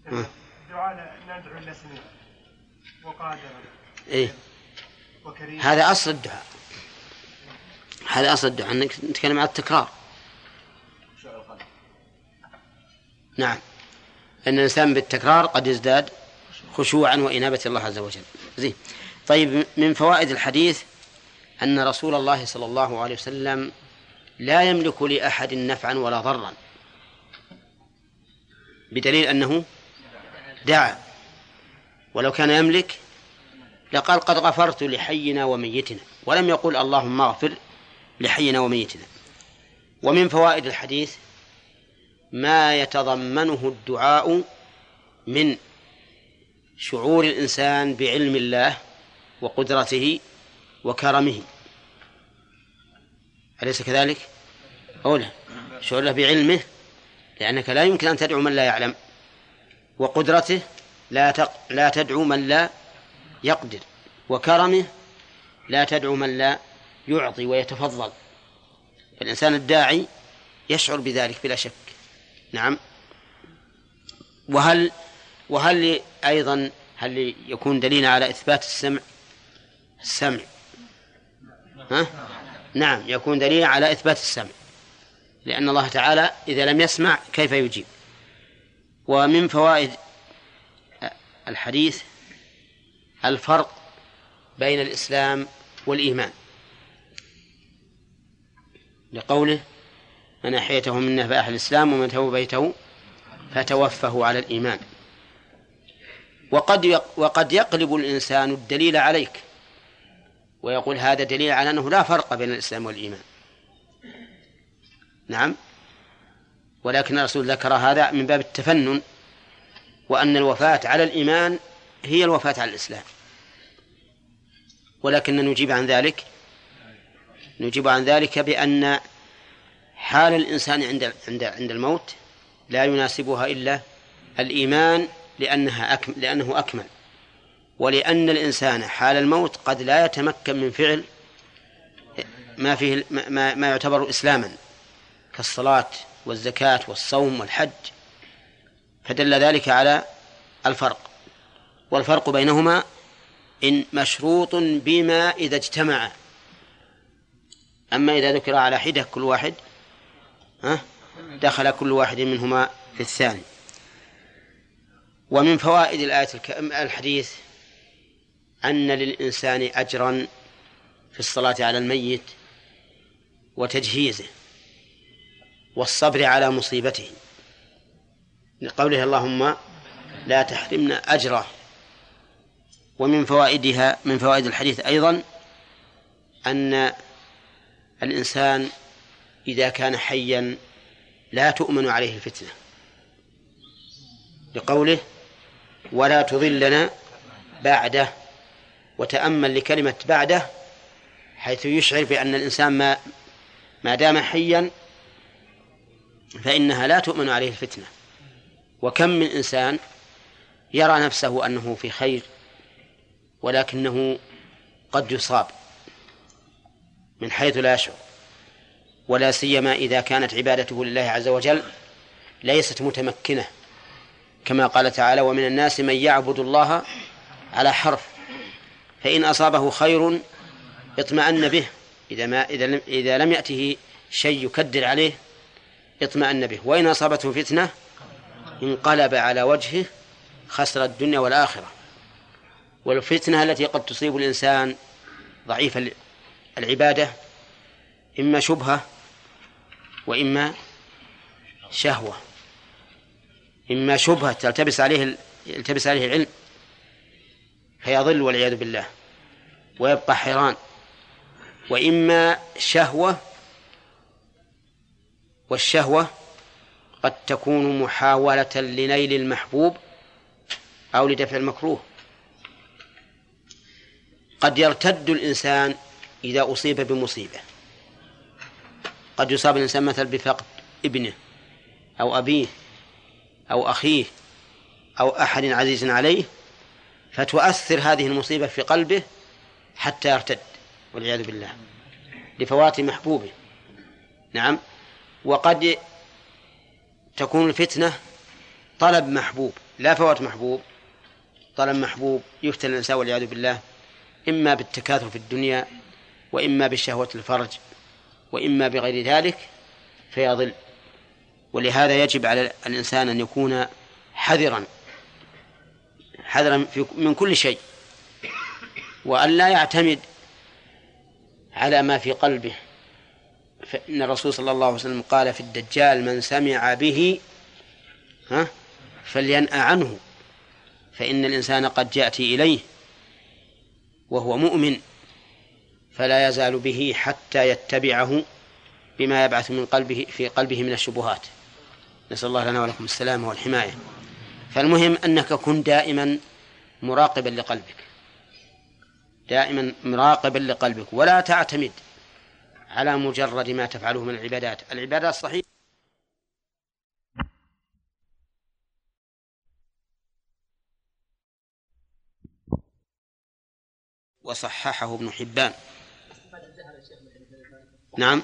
الدعاء ندعو إلا سميع وقادر إيه. وكريم. هذا أصل الدعاء. هذا أصل الدعاء. أنك نتكلم عن التكرار. نعم. أن الإنسان بالتكرار قد يزداد خشوعا وإنابة الله عز وجل. زين. طيب من فوائد الحديث أن رسول الله صلى الله عليه وسلم لا يملك لأحد نفعا ولا ضرا. بدليل أنه دعا. ولو كان يملك لقال قد غفرت لحينا وميتنا. ولم يقل اللهم اغفر لحينا وميتنا. ومن فوائد الحديث ما يتضمنه الدعاء من شعور الإنسان بعلم الله وقدرته وكرمه. أليس كذلك؟ أولا شعور له بعلمه لأنك لا يمكن أن تدعو من لا يعلم وقدرته لا تق... لا تدعو من لا يقدر وكرمه لا تدعو من لا يعطي ويتفضل. فالإنسان الداعي يشعر بذلك بلا شك. نعم. وهل وهل أيضا هل يكون دليلا على إثبات السمع؟ السمع. ها؟ نعم يكون دليلا على إثبات السمع. لأن الله تعالى إذا لم يسمع كيف يجيب؟ ومن فوائد الحديث الفرق بين الإسلام والإيمان. لقوله من أحيته منا فأهل الإسلام ومن توبيته فتوفه على الإيمان. وقد وقد يقلب الإنسان الدليل عليك. ويقول هذا دليل على أنه لا فرق بين الإسلام والإيمان. نعم. ولكن الرسول ذكر هذا من باب التفنن وأن الوفاة على الإيمان هي الوفاة على الإسلام. ولكن نجيب عن ذلك نجيب عن ذلك بأن حال الإنسان عند عند عند الموت لا يناسبها إلا الإيمان لأنها أكمل لأنه أكمل. ولأن الإنسان حال الموت قد لا يتمكن من فعل ما فيه ما, ما يعتبر إسلاما كالصلاة والزكاة والصوم والحج. فدل ذلك على الفرق. والفرق بينهما إن مشروط بما إذا اجتمع. أما إذا ذكر على حدة كل واحد ها دخل كل واحد منهما في الثاني. ومن فوائد الآية الحديث أن للإنسان أجرا في الصلاة على الميت وتجهيزه والصبر على مصيبته. لقوله اللهم لا تحرمنا أجره. ومن فوائدها من فوائد الحديث أيضا أن الإنسان إذا كان حيا لا تؤمن عليه الفتنة. لقوله ولا تضلنا بعده. وتأمل لكلمة بعده حيث يشعر بأن الإنسان ما ما دام حيا فإنها لا تؤمن عليه الفتنة. وكم من إنسان يرى نفسه أنه في خير ولكنه قد يصاب من حيث لا يشعر. ولا سيما إذا كانت عبادته لله عز وجل ليست متمكنة كما قال تعالى ومن الناس من يعبد الله على حرف فإن أصابه خير اطمأن به. إذا ما إذا لم إذا لم يأته شيء يكدر عليه اطمأن به. وإن أصابته فتنة انقلب على وجهه خسر الدنيا والآخرة. والفتنة التي قد تصيب الإنسان ضعيف العبادة إما شبهة وإما شهوة. إما شبهة تلتبس عليه يلتبس عليه العلم. فيضل والعياذ بالله ويبقى حيران. وإما شهوة والشهوة قد تكون محاولة لنيل المحبوب أو لدفع المكروه. قد يرتد الإنسان إذا أصيب بمصيبة. قد يصاب الإنسان مثلا بفقد ابنه أو أبيه أو أخيه أو أحد عزيز عليه فتؤثر هذه المصيبة في قلبه حتى يرتد والعياذ بالله لفوات محبوبه. نعم. وقد تكون الفتنة طلب محبوب لا فوات محبوب طلب محبوب يفتن الإنسان والعياذ بالله إما بالتكاثر في الدنيا وإما بشهوة الفرج وإما بغير ذلك فيضل. ولهذا يجب على الإنسان أن يكون حذرا حذرا من كل شيء. وأن لا يعتمد على ما في قلبه. فإن الرسول صلى الله عليه وسلم قال في الدجال من سمع به ها فلينأ عنه. فإن الإنسان قد يأتي إليه وهو مؤمن فلا يزال به حتى يتبعه بما يبعث من قلبه في قلبه من الشبهات. نسأل الله لنا ولكم السلامة والحماية. فالمهم أنك كن دائما مراقبا لقلبك. دائما مراقبا لقلبك. ولا تعتمد على مجرد ما تفعله من العبادات. العبادات صحيح. وصححه ابن حبان. نعم.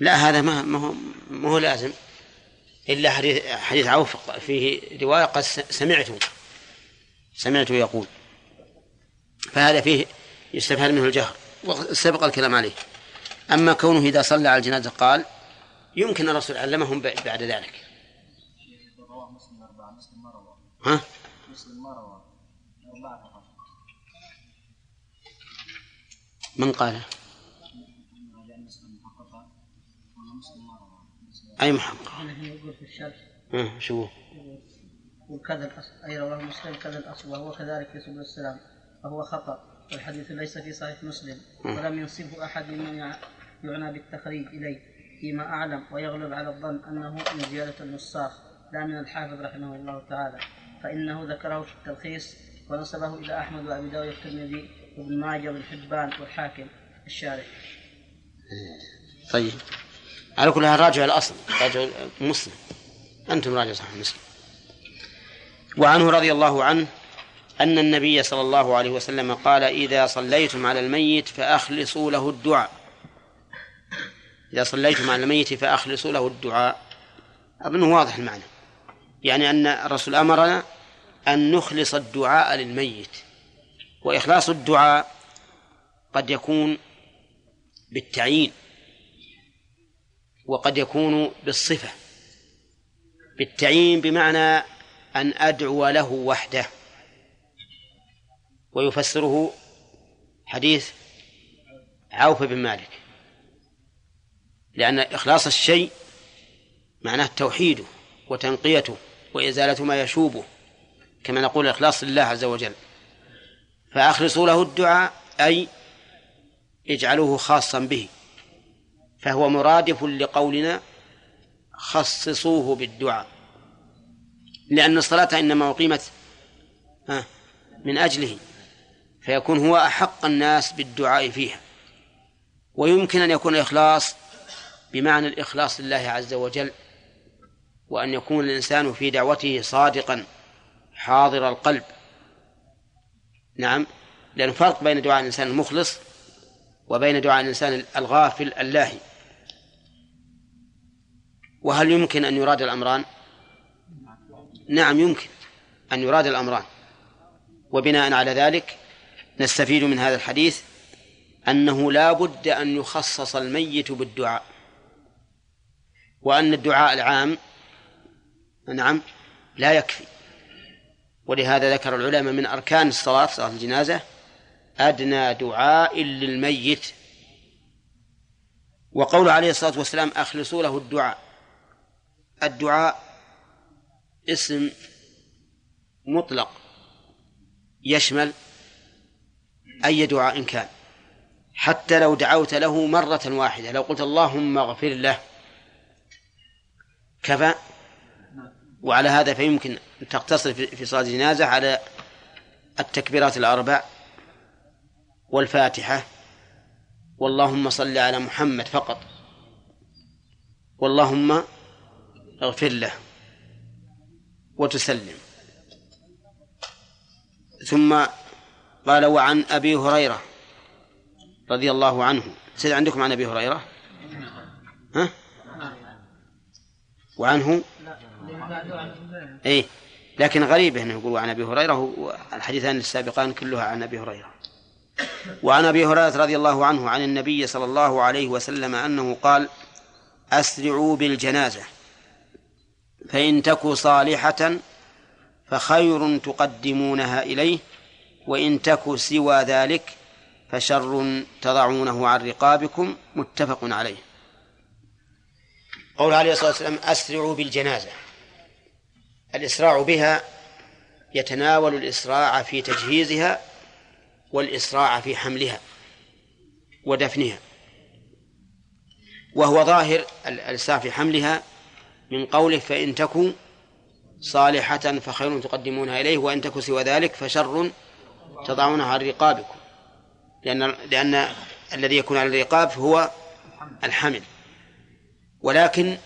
لا هذا ما ما هو ما هو لازم. إلا حديث حديث عوف فيه رواية قد سمعته. سمعته يقول. فهذا فيه يستفاد منه الجهر وسبق الكلام عليه. أما كونه إذا صلى على الجنازة قال يمكن الرسول علمهم بعد ذلك. ها؟ من قال لأن مسلم محققة وأن مسلم ما رواه أي محقق يقول في الشرح شو وكذا الأصل أي رواه مسلم كذا الأصل وهو كذلك في سبل السلام. فهو خطأ. والحديث ليس في صحيح مسلم. ولم ينسبه أحد ممن يع- يعنى بالتخريج إليه. فيما أعلم ويغلب على الظن أنه من زيادة النساخ لا من الحافظ رحمه الله تعالى. فإنه ذكره في التلخيص ونسبه إلى أحمد وأبي داود والترمذي وابن ماجه وابن حبان والحاكم الشارح. طيب. على كل حال راجع الأصل راجع مسلم. أنتم راجع صحيح مسلم. وعنه رضي الله عنه أن النبي صلى الله عليه وسلم قال إذا صليتم على الميت فأخلصوا له الدعاء. إذا صليتم على الميت فأخلصوا له الدعاء. أظنه واضح المعنى. يعني أن الرسول أمرنا أن نخلص الدعاء للميت. وإخلاص الدعاء قد يكون بالتعيين. وقد يكون بالصفة بالتعيين بمعنى أن أدعو له وحده. ويفسره حديث عوف بن مالك لأن إخلاص الشيء معناه توحيده وتنقيته وإزالة ما يشوبه كما نقول الإخلاص لله عز وجل. فأخلصوا له الدعاء أي اجعلوه خاصا به. فهو مرادف لقولنا خصصوه بالدعاء. لأن الصلاة إنما أقيمت من أجله فيكون هو أحق الناس بالدعاء فيها. ويمكن أن يكون الإخلاص بمعنى الإخلاص لله عز وجل وأن يكون الإنسان في دعوته صادقا حاضر القلب. نعم لأن فرق بين دعاء الإنسان المخلص وبين دعاء الإنسان الغافل اللاهي. وهل يمكن أن يراد الأمران؟ نعم يمكن أن يراد الأمران. وبناء على ذلك نستفيد من هذا الحديث أنه لا بد أن يخصص الميت بالدعاء وأن الدعاء العام نعم لا يكفي. ولهذا ذكر العلماء من أركان الصلاة صلاة الجنازة أدنى دعاء للميت. وقول عليه الصلاة والسلام أخلصوا له الدعاء. الدعاء اسم مطلق يشمل أي دعاء كان. حتى لو دعوت له مرة واحدة لو قلت اللهم اغفر له. كفى. وعلى هذا فيمكن أن تقتصر في صلاة الجنازة على التكبيرات الأربع والفاتحة. واللهم صل على محمد فقط. واللهم اغفر له وتسلم. ثم قال وعن أبي هريرة رضي الله عنه. سيد عندكم عن أبي هريرة؟ ها؟ وعنه؟ اي لكن غريب إنه يقول عن أبي هريرة والحديثان السابقان كلها عن أبي هريرة. وعن أبي هريرة رضي الله عنه عن النبي صلى الله عليه وسلم أنه قال أسرعوا بالجنازة. فإن تك صالحة فخير تقدمونها إليه وإن تك سوى ذلك فشر تضعونه عن رقابكم متفق عليه. قول عليه الصلاة والسلام أسرعوا بالجنازة. الإسراع بها يتناول الإسراع في تجهيزها والإسراع في حملها ودفنها وهو ظاهر الإسراع في حملها من قوله فإن تكو صالحة فخير تقدمونها إليه وإن تكو سوى ذلك فشر تضعونها عن رقابكم. لأن لأن الذي يكون على الرقاب هو الحمل. ولكن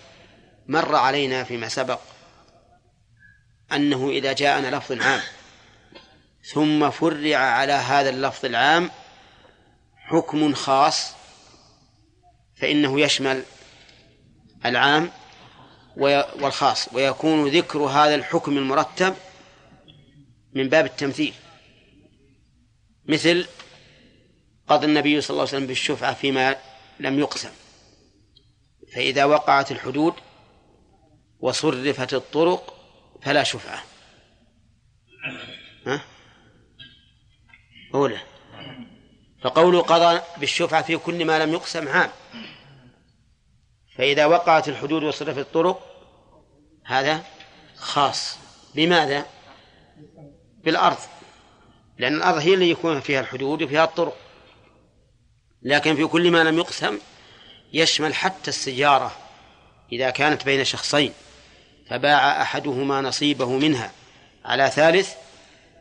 مر علينا فيما سبق أنه إذا جاءنا لفظ عام ثم فرع على هذا اللفظ العام حكم خاص فإنه يشمل العام والخاص ويكون ذكر هذا الحكم المرتب من باب التمثيل. مثل قضى النبي صلى الله عليه وسلم بالشفعة فيما لم يقسم. فإذا وقعت الحدود وصرفت الطرق فلا شفعة. ها؟ أولى. فقوله قضى بالشفعة في كل ما لم يقسم عام. فإذا وقعت الحدود وصرفت الطرق هذا خاص. بماذا؟ بالأرض. لأن الأرض هي اللي يكون فيها الحدود وفيها الطرق. لكن في كل ما لم يقسم يشمل حتى السجارة إذا كانت بين شخصين. فباع أحدهما نصيبه منها. على ثالث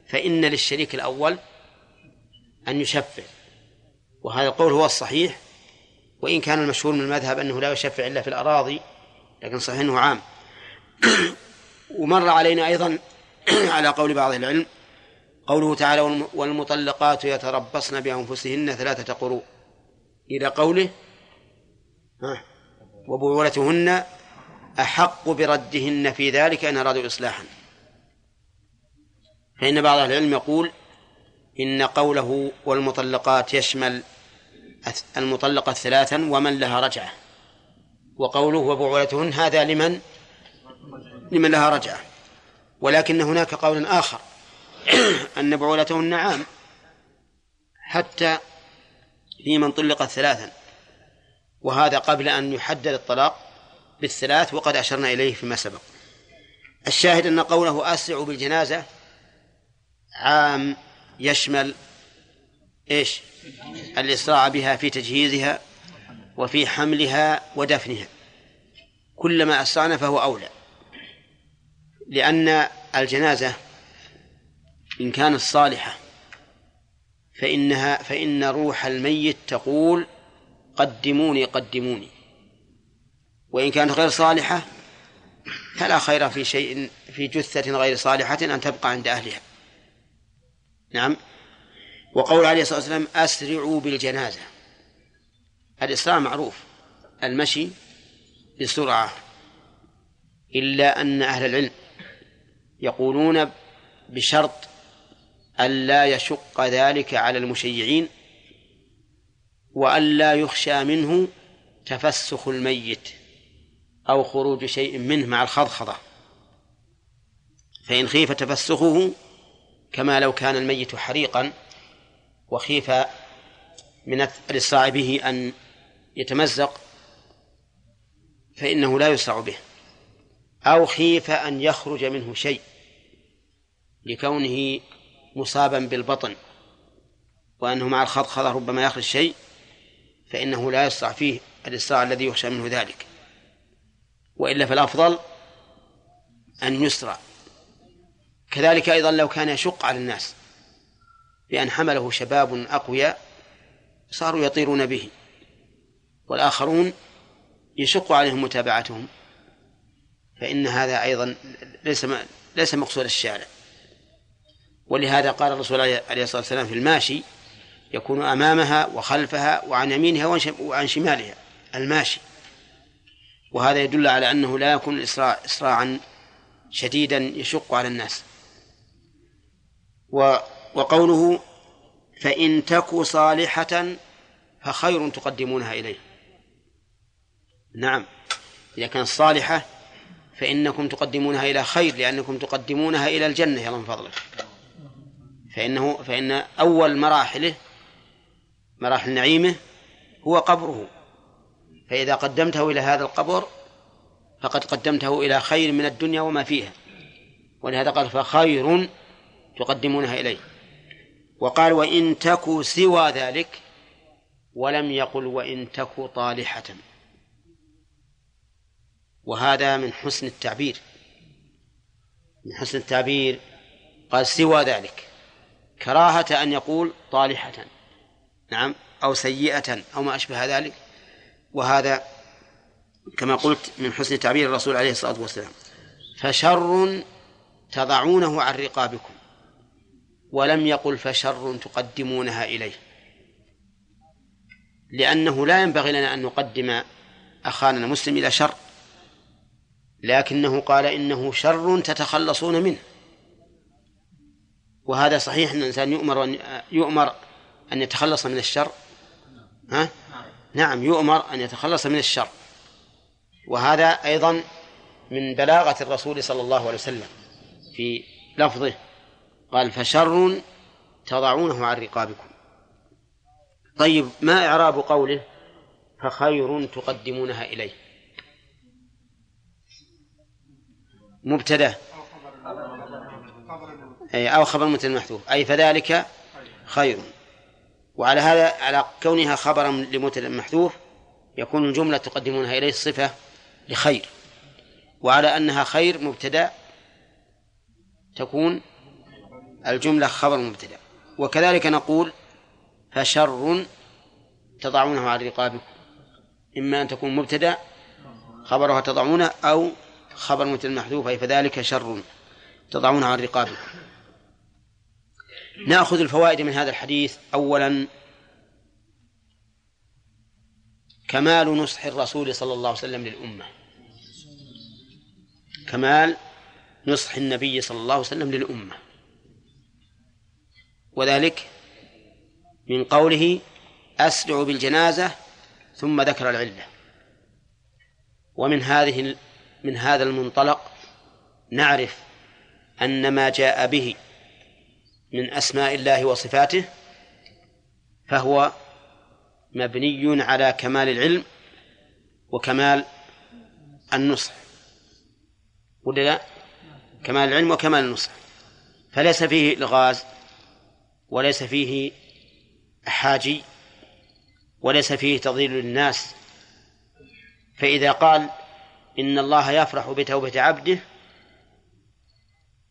فإن للشريك الأول أن يشفع. وهذا القول هو الصحيح. وإن كان المشهور من المذهب أنه لا يشفع إلا في الأراضي لكن صحيح أنه عام. ومر علينا أيضا على قول بعض العلم قوله تعالى والمطلقات يتربصن بأنفسهن ثلاثة قروء. إلى قوله وبعولتهن أحق بردهن في ذلك إن أرادوا إصلاحا. فإن بعض أهل العلم يقول إن قوله والمطلقات يشمل المطلقة ثلاثا ومن لها رجعة. وقوله وبعولتهن هذا لمن؟ لمن لها رجعة. ولكن هناك قول آخر أن بعولتهن عام حتى في من طلقت ثلاثا. وهذا قبل أن يحدد الطلاق بالثلاث وقد أشرنا إليه فيما سبق. الشاهد أن قوله أسرع بالجنازة عام يشمل إيش؟ الإسراع بها في تجهيزها وفي حملها ودفنها. كلما أسرعنا فهو أولى. لأن الجنازة إن كانت صالحة فإنها فإن روح الميت تقول قدموني قدموني. وإن كانت غير صالحة فلا خير في شيء في جثة غير صالحة أن تبقى عند أهلها. نعم. وقول عليه الصلاة والسلام أسرعوا بالجنازة. الإسراع معروف المشي بسرعة إلا أن أهل العلم يقولون بشرط ألا يشق ذلك على المشيعين وألا يخشى منه تفسخ الميت أو خروج شيء منه مع الخضخضة. فإن خيف تفسخه كما لو كان الميت حريقا وخيف من الإسراع به أن يتمزق فإنه لا يسرع به. أو خيف أن يخرج منه شيء لكونه مصابا بالبطن وأنه مع الخضخضة ربما يخرج شيء فإنه لا يسرع فيه الإسراع الذي يخشى منه ذلك. وإلا فالأفضل أن يسرع كذلك أيضا لو كان يشق على الناس بأن حمله شباب أقوياء صاروا يطيرون به والآخرون يشق عليهم متابعتهم. فإن هذا أيضا ليس ليس مقصود الشارع. ولهذا قال الرسول عليه الصلاة والسلام في الماشي يكون أمامها وخلفها وعن يمينها وعن شم- وعن شمالها الماشي. وهذا يدل على أنه لا يكون الإسراع إسراعا شديدا يشق على الناس. وقوله فإن تك صالحة فخير تقدمونها إليه. نعم. إذا كانت صالحة فإنكم تقدمونها إلى خير لأنكم تقدمونها إلى الجنة يا من فضلك. فإنه فإن أول مراحله مراحل نعيمه هو قبره. فإذا قدمته إلى هذا القبر فقد قدمته إلى خير من الدنيا وما فيها. ولهذا قال فخير تقدمونها إليه. وقال وإن تكوا سوى ذلك ولم يقل وإن تكوا طالحة. وهذا من حسن التعبير. من حسن التعبير. قال سوى ذلك. كراهة أن يقول طالحة. نعم. أو سيئة أو ما أشبه ذلك. وهذا كما قلت من حسن تعبير الرسول عليه الصلاة والسلام. فشر تضعونه عن رقابكم. ولم يقل فشر تقدمونها إليه. لأنه لا ينبغي لنا أن نقدم أخانا المسلم إلى شر. لكنه قال إنه شر تتخلصون منه. وهذا صحيح أن الإنسان يؤمر أن يؤمر أن يتخلص من الشر. ها؟ نعم يؤمر أن يتخلص من الشر. وهذا أيضا من بلاغة الرسول صلى الله عليه وسلم في لفظه. قال فشر تضعونه عن رقابكم. طيب ما إعراب قوله فخير تقدمونها إليه مبتدأ أي أو خبر مثل محذوف. أي فذلك خير. وعلى هذا على كونها خبرا لمبتدأ محذوف يكون الجملة تقدمونها إليه صفة لخير. وعلى أنها خير مبتدأ تكون الجملة خبر مبتدأ. وكذلك نقول فشر تضعونه على رقابكم. إما أن تكون مبتدأ خبرها تضعونه أو خبر مثل محذوف أي فذلك شر. تضعونه على رقابكم نأخذ الفوائد من هذا الحديث. أولا كمال نصح الرسول صلى الله عليه وسلم للأمة. كمال نصح النبي صلى الله عليه وسلم للأمة. وذلك من قوله أسرع بالجنازة ثم ذكر العلة. ومن هذه من هذا المنطلق نعرف أن ما جاء به من أسماء الله وصفاته فهو مبني على كمال العلم وكمال النصح. ولا لا؟ كمال العلم وكمال النصح. فليس فيه إلغاز وليس فيه حاجي وليس فيه تضليل للناس. فإذا قال إن الله يفرح بتوبة عبده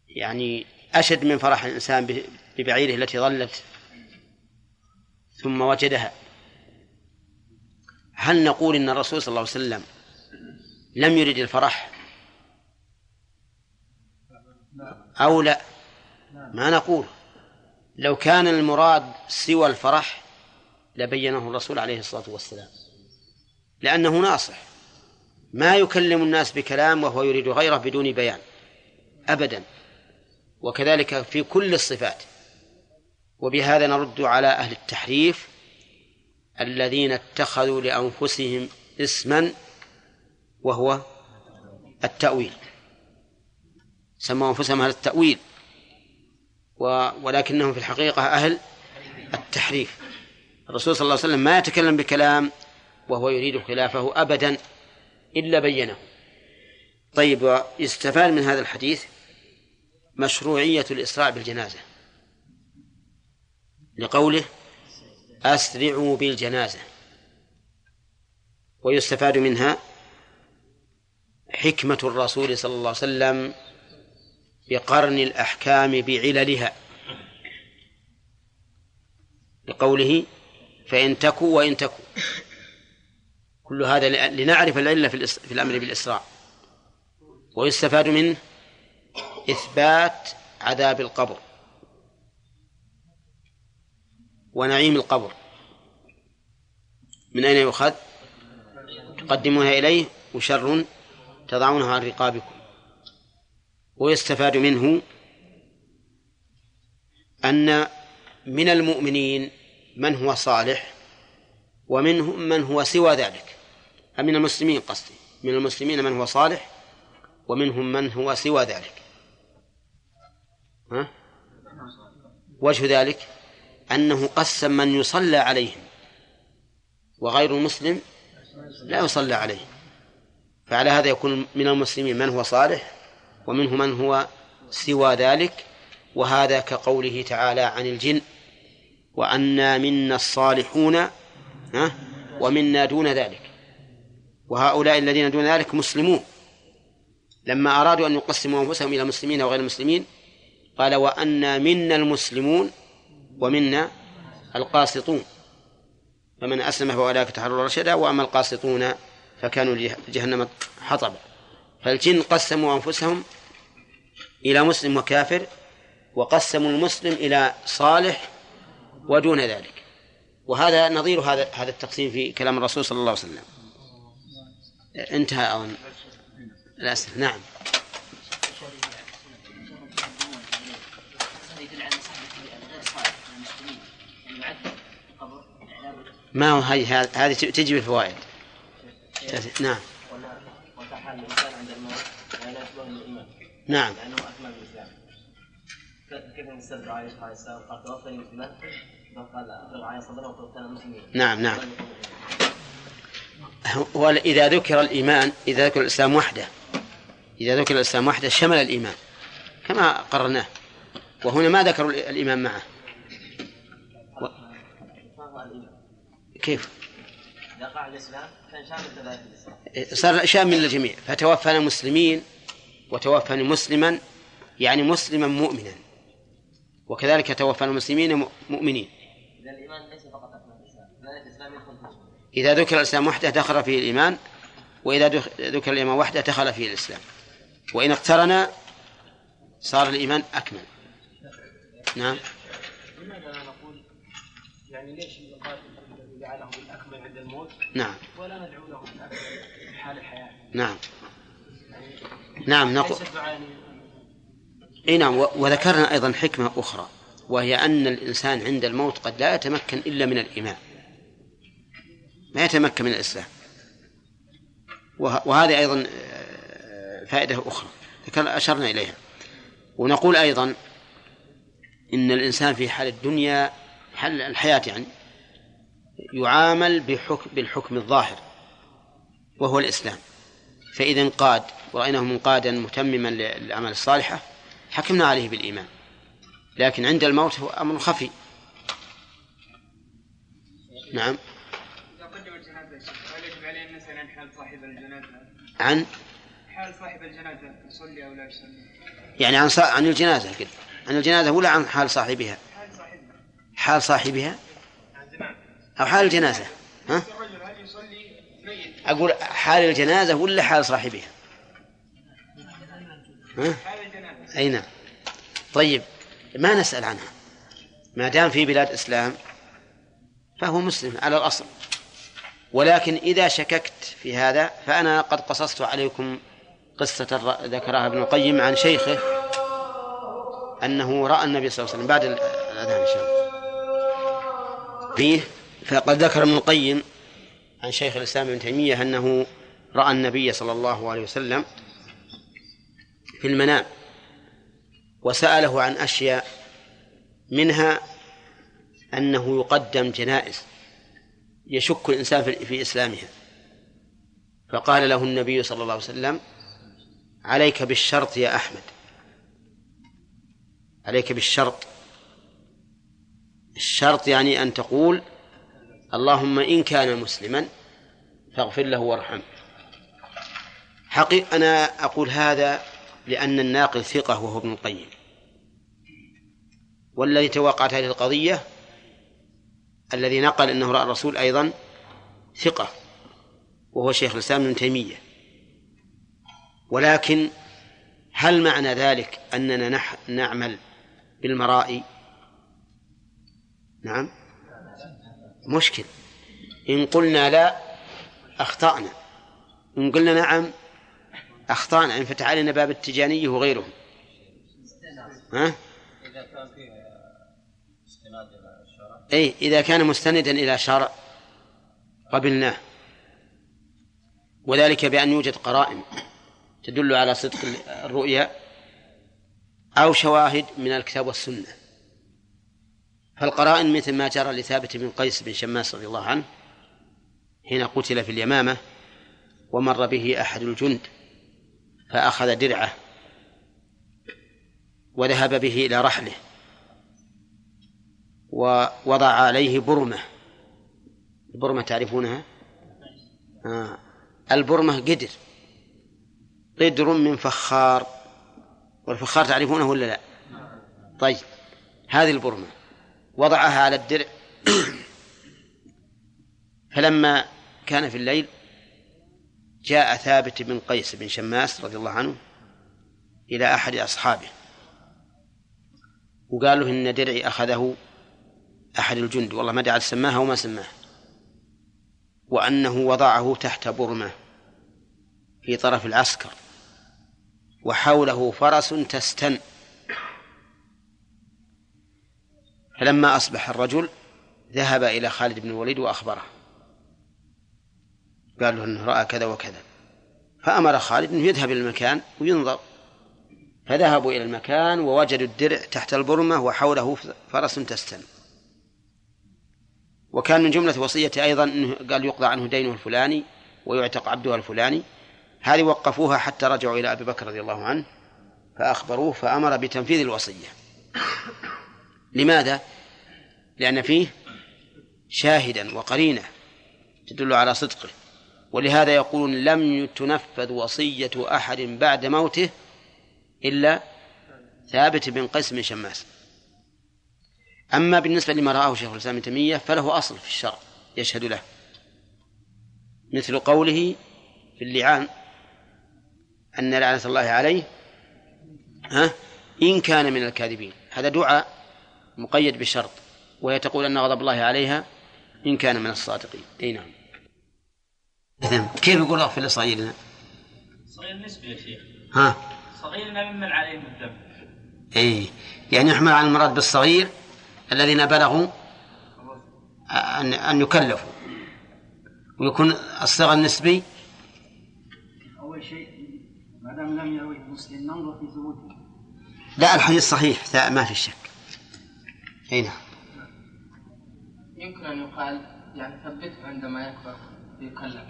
يعني أشد من فرح الإنسان ببعيره التي ضلت ثم وجدها. هل نقول إن الرسول صلى الله عليه وسلم لم يرد الفرح؟ أو لا؟ ما نقول. لو كان المراد سوى الفرح لبينه الرسول عليه الصلاة والسلام لأنه ناصح. ما يكلم الناس بكلام وهو يريد غيره بدون بيان أبدا. وكذلك في كل الصفات. وبهذا نرد على أهل التحريف الذين اتخذوا لأنفسهم اسما وهو التأويل. سموا أنفسهم أهل التأويل ولكنهم في الحقيقة أهل التحريف. الرسول صلى الله عليه وسلم ما يتكلم بكلام وهو يريد خلافه أبدا. إلا بينه. طيب يستفاد من هذا الحديث مشروعية الإسراع بالجنازة. لقوله أسرعوا بالجنازة. ويستفاد منها حكمة الرسول صلى الله عليه وسلم بقرن الأحكام بعللها. لقوله فإن تكوا وإن تكوا. كل هذا لنعرف العلة في الأمر بالإسراع ويستفاد منه إثبات عذاب القبر. ونعيم القبر. من أين يؤخذ؟ تقدمونها إليه وشر تضعونه عن رقابكم. ويستفاد منه أن من المؤمنين من هو صالح ومنهم من هو سوى ذلك. من المسلمين قصدي. من المسلمين من هو صالح ومنهم من هو سوى ذلك. ها؟ وجه ذلك أنه قسم من يصلى عليهم وغير المسلم لا يصلى عليه فعلى هذا يكون من المسلمين من هو صالح ومنه من هو سوى ذلك. وهذا كقوله تعالى عن الجن وأنا منا الصالحون ومنا دون ذلك. وهؤلاء الذين دون ذلك مسلمون. لما أرادوا أن يقسموا أنفسهم إلى مسلمين وغير مسلمين قال وأنا منا المسلمون ومنا القاسطون. فمن أسلم فأولئك تحرر رشدا وأما القاسطون فكانوا لجهنم حطبا. فالجن قسموا أنفسهم إلى مسلم وكافر وقسموا المسلم إلى صالح ودون ذلك. وهذا نظير هذا هذا التقسيم في كلام الرسول صلى الله عليه وسلم. انتهى أظن. الأسئلة نعم. ما هو هذه؟ هذه تجي بالفوائد. نعم. نعم. كيف نعم نعم. هو إذا ذكر الإيمان إذا ذكر الإسلام وحده إذا ذكر الإسلام وحده شمل الإيمان كما قررناه. وهنا ما ذكروا الإيمان معه. و... كيف؟ صار شامل للجميع فتوفنا مسلمين وتوفني مسلما يعني مسلما مؤمنا. وكذلك توفنا المسلمين مؤمنين. إذا الإيمان ليس فقط اكمل الاسلام كذلك الاسلام يدخل في الجنة. إذا ذكر الإسلام وحده دخل فيه الإيمان وإذا ذكر الإيمان وحده دخل فيه الإسلام. وإن اقترن صار الإيمان أكمل. نعم. لماذا لا نقول يعني ليش نقاتل الذي جعله بالاكمل عند الموت؟ نعم. ولا ندعو له بالاكمل في حال الحياة؟ نعم. نعم نقول يعني إي نعم وذكرنا أيضا حكمة أخرى وهي أن الإنسان عند الموت قد لا يتمكن إلا من الإيمان. ما يتمكن من الاسلام وه- وهذه أيضا آه، فائدة أخرى. ذكر أشرنا إليها. ونقول أيضا إن الإنسان في حال الدنيا حال الحياة يعني يعامل بحكم بالحكم الظاهر وهو الإسلام. فإذا انقاد ورأيناه منقادا متمما للأعمال الصالحة حكمنا عليه بالإيمان. لكن عند الموت هو أمر خفي. نعم إذا قدم الجنازة هل يجب عليه أن نسأل عن حال صاحب الجنازة؟ عن؟ حال صاحب الجنازة يصلي أو لا يصلي؟ يعني عن صا... عن الجنازة قد عن الجنازة ولا عن حال صاحبها؟ حال صاحبها. حال صاحبها؟ أو حال الجنازة ها؟ أقول حال الجنازة ولا حال صاحبها؟ ها؟ أي نعم. طيب ما نسأل عنها؟ ما دام في بلاد إسلام فهو مسلم على الأصل. ولكن إذا شككت في هذا فأنا قد قصصت عليكم قصة ذكرها ابن القيم عن شيخه أنه رأى النبي صلى الله عليه وسلم بعد ال- الأذان إن شاء الله. فيه فقد ذكر ابن القيم عن شيخ الإسلام ابن تيمية أنه رأى النبي صلى الله عليه وسلم في المنام وسأله عن أشياء منها أنه يقدم جنائز. يشك الإنسان في- إسلامها. فقال له النبي صلى الله عليه وسلم عليك بالشرط يا أحمد. عليك بالشرط. الشرط يعني أن تقول اللهم إن كان مسلما فاغفر له وارحمه. حقيقة أنا أقول هذا لأن الناقل ثقة وهو ابن القيم. والذي توقعت هذه القضية الذي نقل أنه رأى الرسول أيضا ثقة وهو شيخ الإسلام ابن تيمية. ولكن هل معنى ذلك أننا نح نعمل بالمرائي نعم. مشكل. إن قلنا لا أخطأنا. إن قلنا نعم أخطأنا. انفتح علينا باب التجاني وغيرهم. ها؟ إذا كان فيه استناد إلى الشرع أي إذا كان مستندا إلى شرع قبلناه. وذلك بأن يوجد قرائن تدل على صدق الرؤيا أو شواهد من الكتاب والسنة. فالقرائن مثل ما جرى لثابت بن قيس بن شماس رضي الله عنه حين قتل في اليمامة ومر به أحد الجند فأخذ درعة وذهب به إلى رحله. ووضع عليه برمة. البرمة تعرفونها؟ آه. البرمة قدر. قدر من فخار. والفخار تعرفونه ولا لا؟ طيب. هذه البرمة. وضعها على الدرع. فلما كان في الليل جاء ثابت بن قيس بن شماس رضي الله عنه إلى أحد أصحابه. وقال له إن درعي أخذه أحد الجند والله ما دعا سماها وما سماه وأنه وضعه تحت برمة في طرف العسكر وحوله فرس تستن. فلما أصبح الرجل ذهب إلى خالد بن الوليد وأخبره. قال له أنه رأى كذا وكذا. فأمر خالد أنه يذهب إلى المكان وينظر. فذهبوا إلى المكان ووجدوا الدرع تحت البرمة وحوله فرس تستن. وكان من جملة وصيته أيضا أنه قال يقضى عنه دينه الفلاني ويعتق عبده الفلاني. هذه وقفوها حتى رجعوا إلى أبي بكر رضي الله عنه فأخبروه فأمر بتنفيذ الوصية. لماذا؟ لأن فيه شاهدا وقرينة تدل على صدقه. ولهذا يقولون لم تنفذ وصية أحد بعد موته إلا ثابت بن قيس بن شماس. أما بالنسبة لما رآه شيخ الإسلام ابن تيمية فله أصل في الشرع يشهد له. مثل قوله في اللعان أن لعنة الله عليه ها إن كان من الكاذبين. هذا دعاء مقيد بشرط وهي تقول أن غضب الله عليها إن كان من الصادقين. أي نعم. كيف يقول اغفر لصغيرنا؟ صغير نسبي يا شيخ. ها؟ صغيرنا ممن عليهم الدم. اي يعني يحمل على المراد بالصغير الذين بلغوا أن أن يكلفوا ويكون الصغر النسبي أول شيء ما دام لم يروي مسلم ننظر في ثبوته. لا الحديث صحيح لا ما في شك. أي نعم. يمكن أن يقال يعني ثبته عندما يكبر يكلف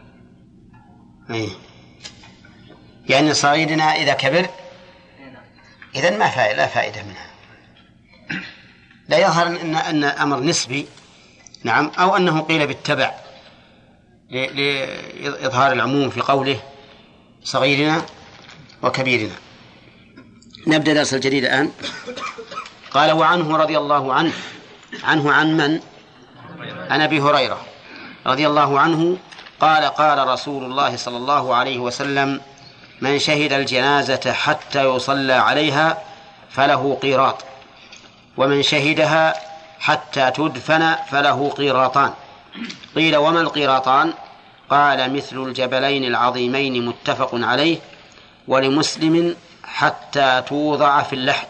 أي. يعني صغيرنا إذا كبر نعم. إذا ما فائدة لا فائدة منها. لا يظهر أن أن أمر نسبي نعم أو أنه قيل بالتبع لإظهار العموم في قوله صغيرنا وكبيرنا. نبدأ درس الجديد الآن. قال وعنه رضي الله عنه عنه عن من؟ عن أبي هريرة رضي الله عنه قال قال رسول الله صلى الله عليه وسلم من شهد الجنازة حتى يصلى عليها فله قيراط. ومن شهدها حتى تدفن فله قيراطان. قيل وما القيراطان؟ قال مثل الجبلين العظيمين متفق عليه ولمسلم حتى توضع في اللحد.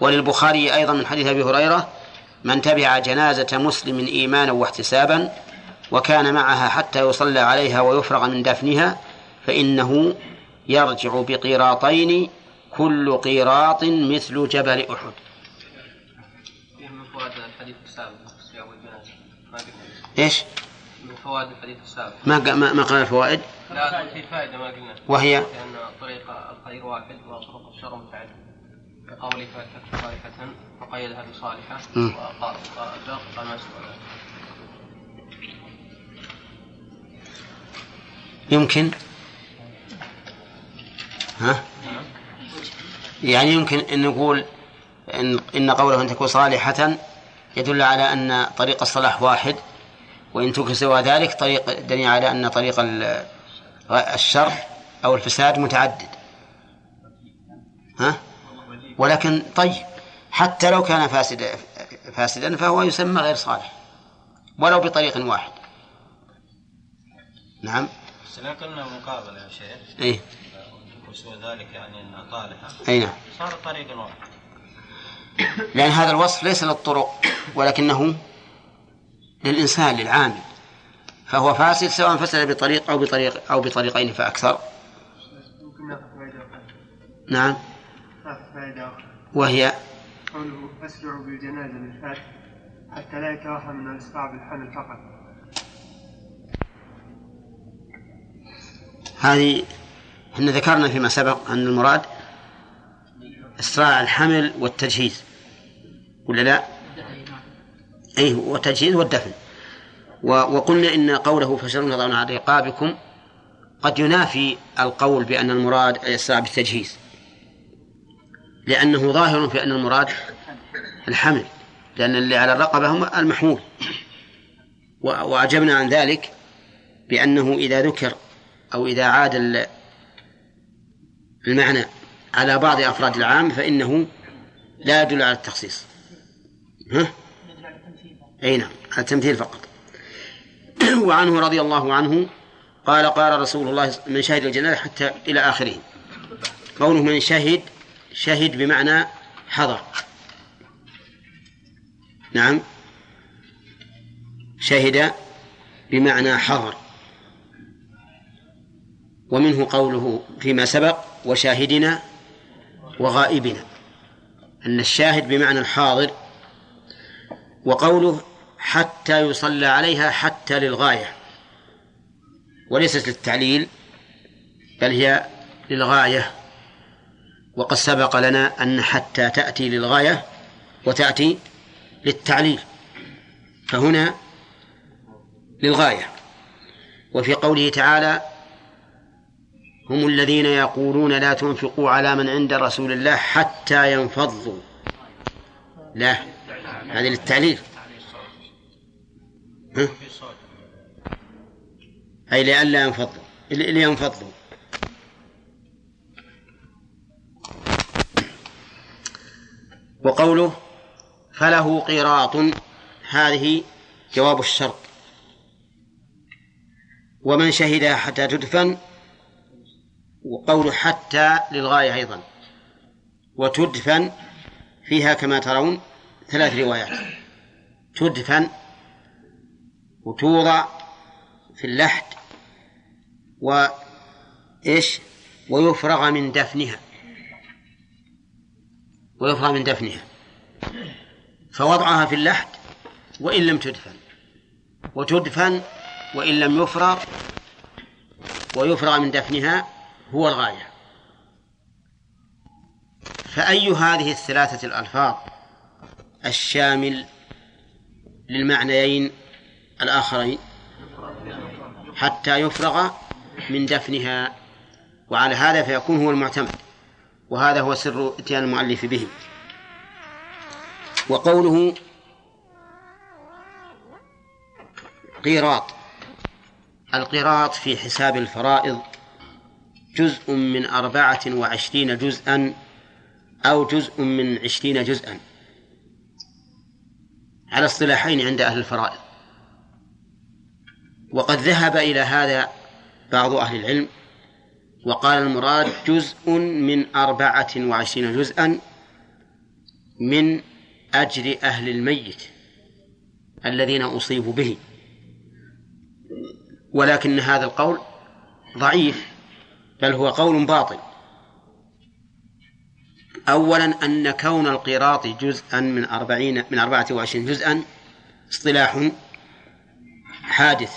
وللبخاري أيضا من حديث أبي هريرة من تبع جنازة مسلم إيمانا واحتسابا وكان معها حتى يصلى عليها ويفرغ من دفنها فإنه يرجع بقيراطين كل قيراط مثل جبل أحد. فيه من فوائد الحديث السابق ما ما ما قال الفوائد؟ لا في فائدة ما قلنا وهي؟ لأن طريق الخير واحد وطرق الشر متعددة كقوله فاتت صالحة وقيدها بصالحة. وقال قال ما. يمكن؟ ها؟ يعني يمكن أن نقول إن, إن قوله أن تكون صالحة يدل على أن طريق الصلاح واحد وإن تكن سوى ذلك طريق دليل على أن طريق ال- الشر أو الفساد متعدد. ها؟ ولكن طيب حتى لو كان فاسد فاسدا فهو يسمى غير صالح ولو بطريق واحد. نعم؟ قلنا مقابلة يا شيخ. إيه. وسوء ذلك يعني انها طالحة أي نعم. صار طريق واحد لأن هذا الوصف ليس للطرق ولكنه للإنسان للعامل. فهو فاسد سواء فسد بطريق أو بطريق أو بطريقين فأكثر. نعم. وهي قوله أسرعوا بالجنازة بالفاتح حتى لا يتوهم من الإسراع بالحمل فقط. هذه إحنا ذكرنا فيما سبق أن المراد إسراع الحمل والتجهيز ولا لا؟ أي والتجهيز والدفن وقلنا إن قوله فشرون تضعون على رقابكم قد ينافي القول بأن المراد الإسراع بالتجهيز لأنه ظاهر في أن المراد الحمل لأن اللي على الرقبة هم المحمول و- وأجبنا عن ذلك بأنه إذا ذكر أو إذا عاد المعنى على بعض أفراد العام فإنه لا يدل على التخصيص. ها؟ أي نعم على التمثيل فقط. وعنه رضي الله عنه قال قال رسول الله من شهد الجنازة حتى إلى آخره. قوله من شهد شهد بمعنى حضر. نعم. شهد بمعنى حضر. ومنه قوله فيما سبق وشاهدنا وغائبنا. أن الشاهد بمعنى الحاضر وقوله حتى يصلى عليها حتى للغاية وليست للتعليل بل هي للغاية. وقد سبق لنا أن حتى تأتي للغاية وتأتي للتعليل فهنا للغاية. وفي قوله تعالى هم الذين يقولون لا تنفقوا على من عند رسول الله حتى ينفضوا. لا هذه للتعليل. ها؟ أي لئلا ينفضوا لينفضوا. وقوله فله قيراط هذه جواب الشرط. ومن شهدها حتى تدفن وقول حتى للغاية أيضا. وتدفن فيها كما ترون ثلاث روايات. تدفن وتوضع في اللحد وإيش؟ ويفرغ من دفنها. ويفرغ من دفنها. فوضعها في اللحد وإن لم تدفن. وتدفن وإن لم يفرغ ويفرغ من دفنها. هو الغاية. فأي هذه الثلاثة الألفاظ الشامل للمعنيين الآخرين حتى يفرغ من دفنها؟ وعلى هذا فيكون هو المعتمد وهذا هو سر إتيان المؤلف به. وقوله قيراط القيراط في حساب الفرائض جزء من أربعة وعشرين جزءا أو جزء من عشرين جزءا على اصطلاحين عند أهل الفرائض. وقد ذهب إلى هذا بعض أهل العلم وقال المراد جزء من أربعة وعشرين جزءا من أجر أهل الميت الذين أصيبوا به. ولكن هذا القول ضعيف. بل هو قول باطل. أولا أن كون القراط جزءا من أربعين من أربعة وعشرين جزءا اصطلاح حادث.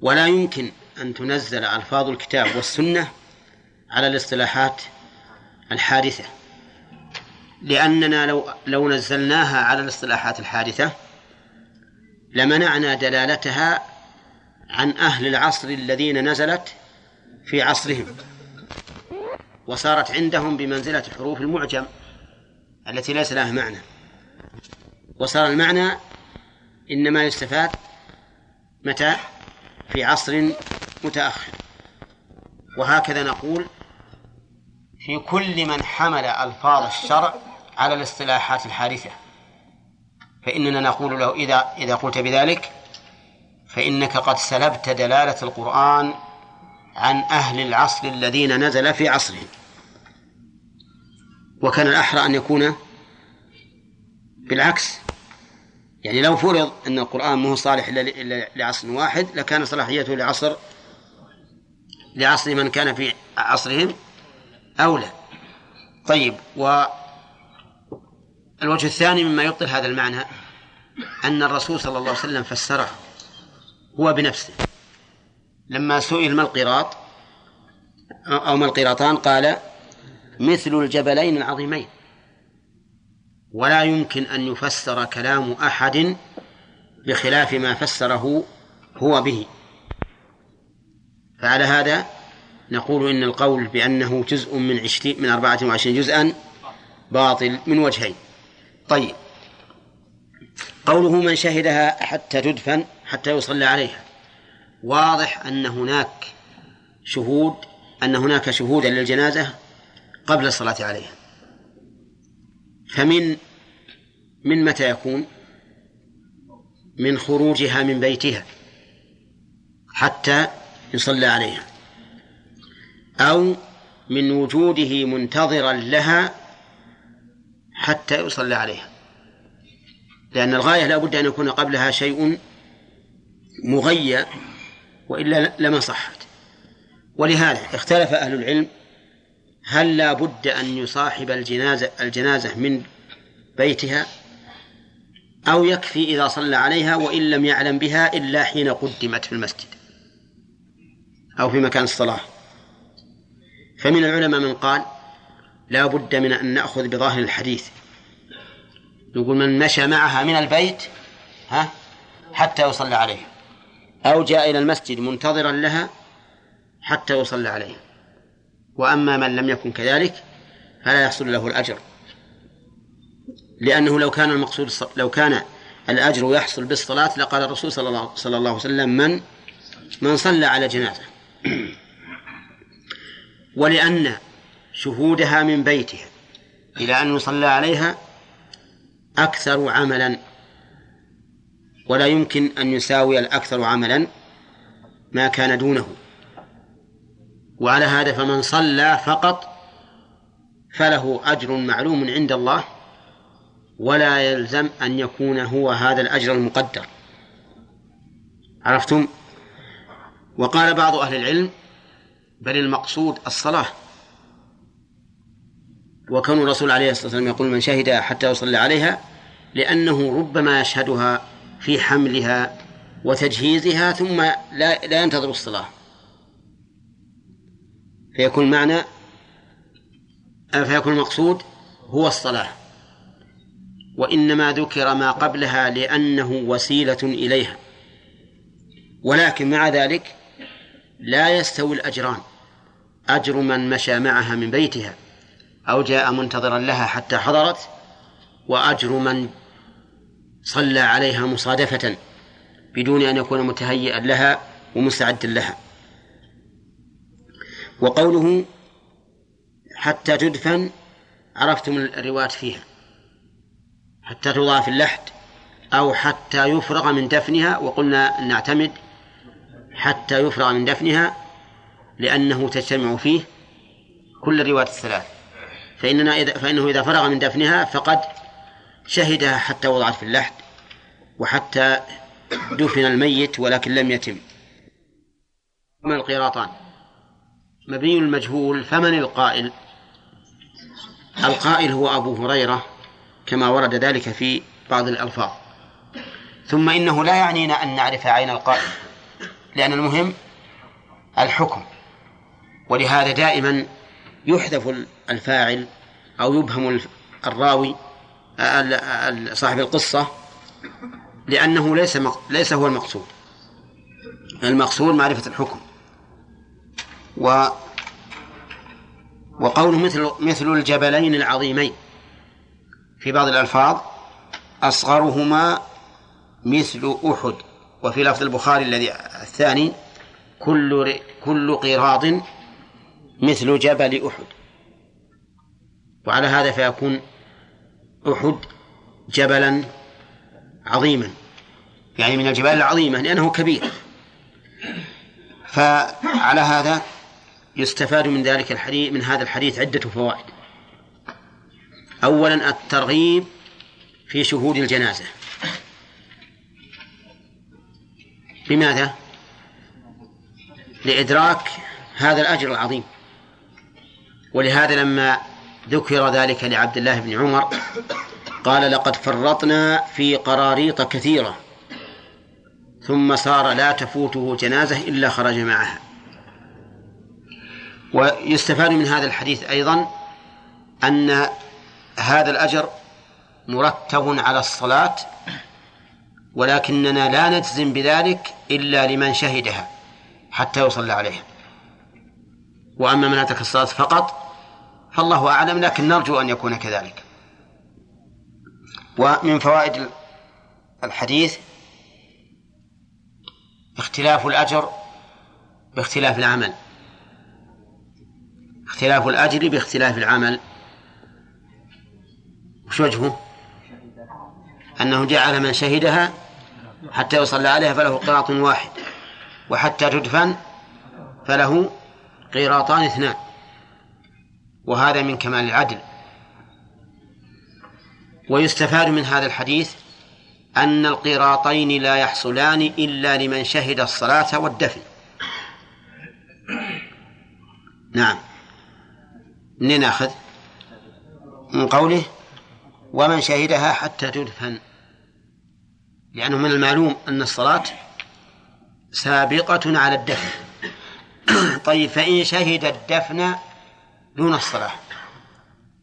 ولا يمكن أن تنزل ألفاظ الكتاب والسنة على الاصطلاحات الحادثة لأننا لو لو نزلناها على الاصطلاحات الحادثة لمنعنا دلالتها عن أهل العصر الذين نزلت في عصرهم. وصارت عندهم بمنزلة حروف المعجم التي ليس لها معنى. وصار المعنى إنما يستفاد متى؟ في عصر متأخر. وهكذا نقول في كل من حمل ألفاظ الشرع على الاصطلاحات الحادثة. فإننا نقول له إذا إذا قلت بذلك فإنك قد سلبت دلالة القرآن عن أهل العصر الذين نزل في عصرهم. وكان الأحرى أن يكون بالعكس. يعني لو فرض أن القرآن مو صالح إلا لعصر واحد لكان صلاحيته لعصر لعصر من كان في عصرهم أولى. طيب والوجه الثاني مما يبطل هذا المعنى أن الرسول صلى الله عليه وسلم فسره هو بنفسه. لما سئل ما القراط؟ أو ما القراطان؟ قال مثل الجبلين العظيمين. ولا يمكن أن يفسر كلام أحد بخلاف ما فسره هو به. فعلى هذا نقول إن القول بأنه جزء من عشرين من أربعة وعشرين جزءا باطل من وجهين. طيب. قوله من شهدها حتى تدفن حتى يصلى عليها. واضح أن هناك شهود أن هناك شهودا للجنازة قبل الصلاة عليها. فمن من متى يكون؟ من خروجها من بيتها حتى يصلى عليها أو من وجوده منتظرا لها حتى يصلى عليها. لأن الغاية لا بد أن يكون قبلها شيء مغيى وإلا لما صحت. ولهذا اختلف أهل العلم هل لا بد أن يصاحب الجنازة الجنازة من بيتها أو يكفي إذا صلى عليها وإن لم يعلم بها إلا حين قدمت في المسجد أو في مكان الصلاة. فمن العلماء من قال لا بد من أن نأخذ بظاهر الحديث. نقول من مشى معها من البيت ها حتى يصلى عليها. أو جاء إلى المسجد منتظرا لها حتى يصلى عليها. وأما من لم يكن كذلك فلا يحصل له الأجر. لأنه لو كان المقصود لو كان الأجر يحصل بالصلاة لقال الرسول صلى الله, صلى الله عليه وسلم من من صلى على جنازة. ولأن شهودها من بيتها إلى أن يصلى عليها أكثر عملا. ولا يمكن أن يساوي الأكثر عملا ما كان دونه. وعلى هذا فمن صلى فقط فله أجر معلوم عند الله ولا يلزم أن يكون هو هذا الأجر المقدر. عرفتم؟ وقال بعض أهل العلم بل المقصود الصلاة. وكون الرسول عليه الصلاة والسلام يقول من شهد حتى يصلي عليها لأنه ربما يشهدها في حملها وتجهيزها ثم لا, لا ينتظر الصلاة. فيكون معنى فيكون المقصود هو الصلاة. وإنما ذكر ما قبلها لأنه وسيلة إليها. ولكن مع ذلك لا يستوي الأجران. أجر من مشى معها من بيتها أو جاء منتظرا لها حتى حضرت وأجر من صلى عليها مصادفة بدون أن يكون متهيئا لها ومستعدا لها. وقوله حتى تدفن عرفتم الروايات فيها. حتى توضع في اللحد أو حتى يفرغ من دفنها وقلنا نعتمد حتى يفرغ من دفنها لأنه تجتمع فيه كل الروايات الثلاث. فإننا إذا فإنه إذا فرغ من دفنها فقد شهدها حتى وضعت في اللحد وحتى دفن الميت ولكن لم يتم. من القيراطان مبني المجهول فمن القائل؟ القائل هو أبو هريرة كما ورد ذلك في بعض الألفاظ. ثم إنه لا يعنينا أن نعرف عين القائل لأن المهم الحكم. ولهذا دائما يحذف الفاعل أو يبهم الراوي صاحب القصة لأنه ليس ليس هو المقصود. المقصود معرفة الحكم. و وقوله مثل مثل الجبلين العظيمين. في بعض الألفاظ أصغرهما مثل أحد. وفي لفظ البخاري الذي الثاني كل كل قراض مثل جبل أحد. وعلى هذا فيكون أحد جبلا عظيما يعني من الجبال العظيمة لأنه كبير. فعلى هذا يستفاد من ذلك الحديث من هذا الحديث عدة فوائد. أولا الترغيب في شهود الجنازة. لماذا؟ لإدراك هذا الأجر العظيم. ولهذا لما ذكر ذلك لعبد الله بن عمر. قال لقد فرطنا في قراريط كثيرة ثم صار لا تفوته جنازة إلا خرج معها. ويستفاد من هذا الحديث أيضا أن هذا الأجر مرتب على الصلاة ولكننا لا نجزم بذلك إلا لمن شهدها حتى يصلى عليها. وأما من أترك الصلاة فقط فالله أعلم لكن نرجو أن يكون كذلك. ومن فوائد الحديث اختلاف الأجر باختلاف العمل. اختلاف الأجر باختلاف العمل. وش وجهه؟ أنه جعل من شهدها حتى يصلى عليها فله قراط واحد وحتى تدفن فله قيراطان اثنان. وهذا من كمال العدل. ويستفاد من هذا الحديث أن القيراطين لا يحصلان إلا لمن شهد الصلاة والدفن. نعم. ناخذ من قوله ومن شهدها حتى تدفن. لأنه من المعلوم أن الصلاة سابقة على الدفن. طيب فإن شهد الدفن دون الصلاة.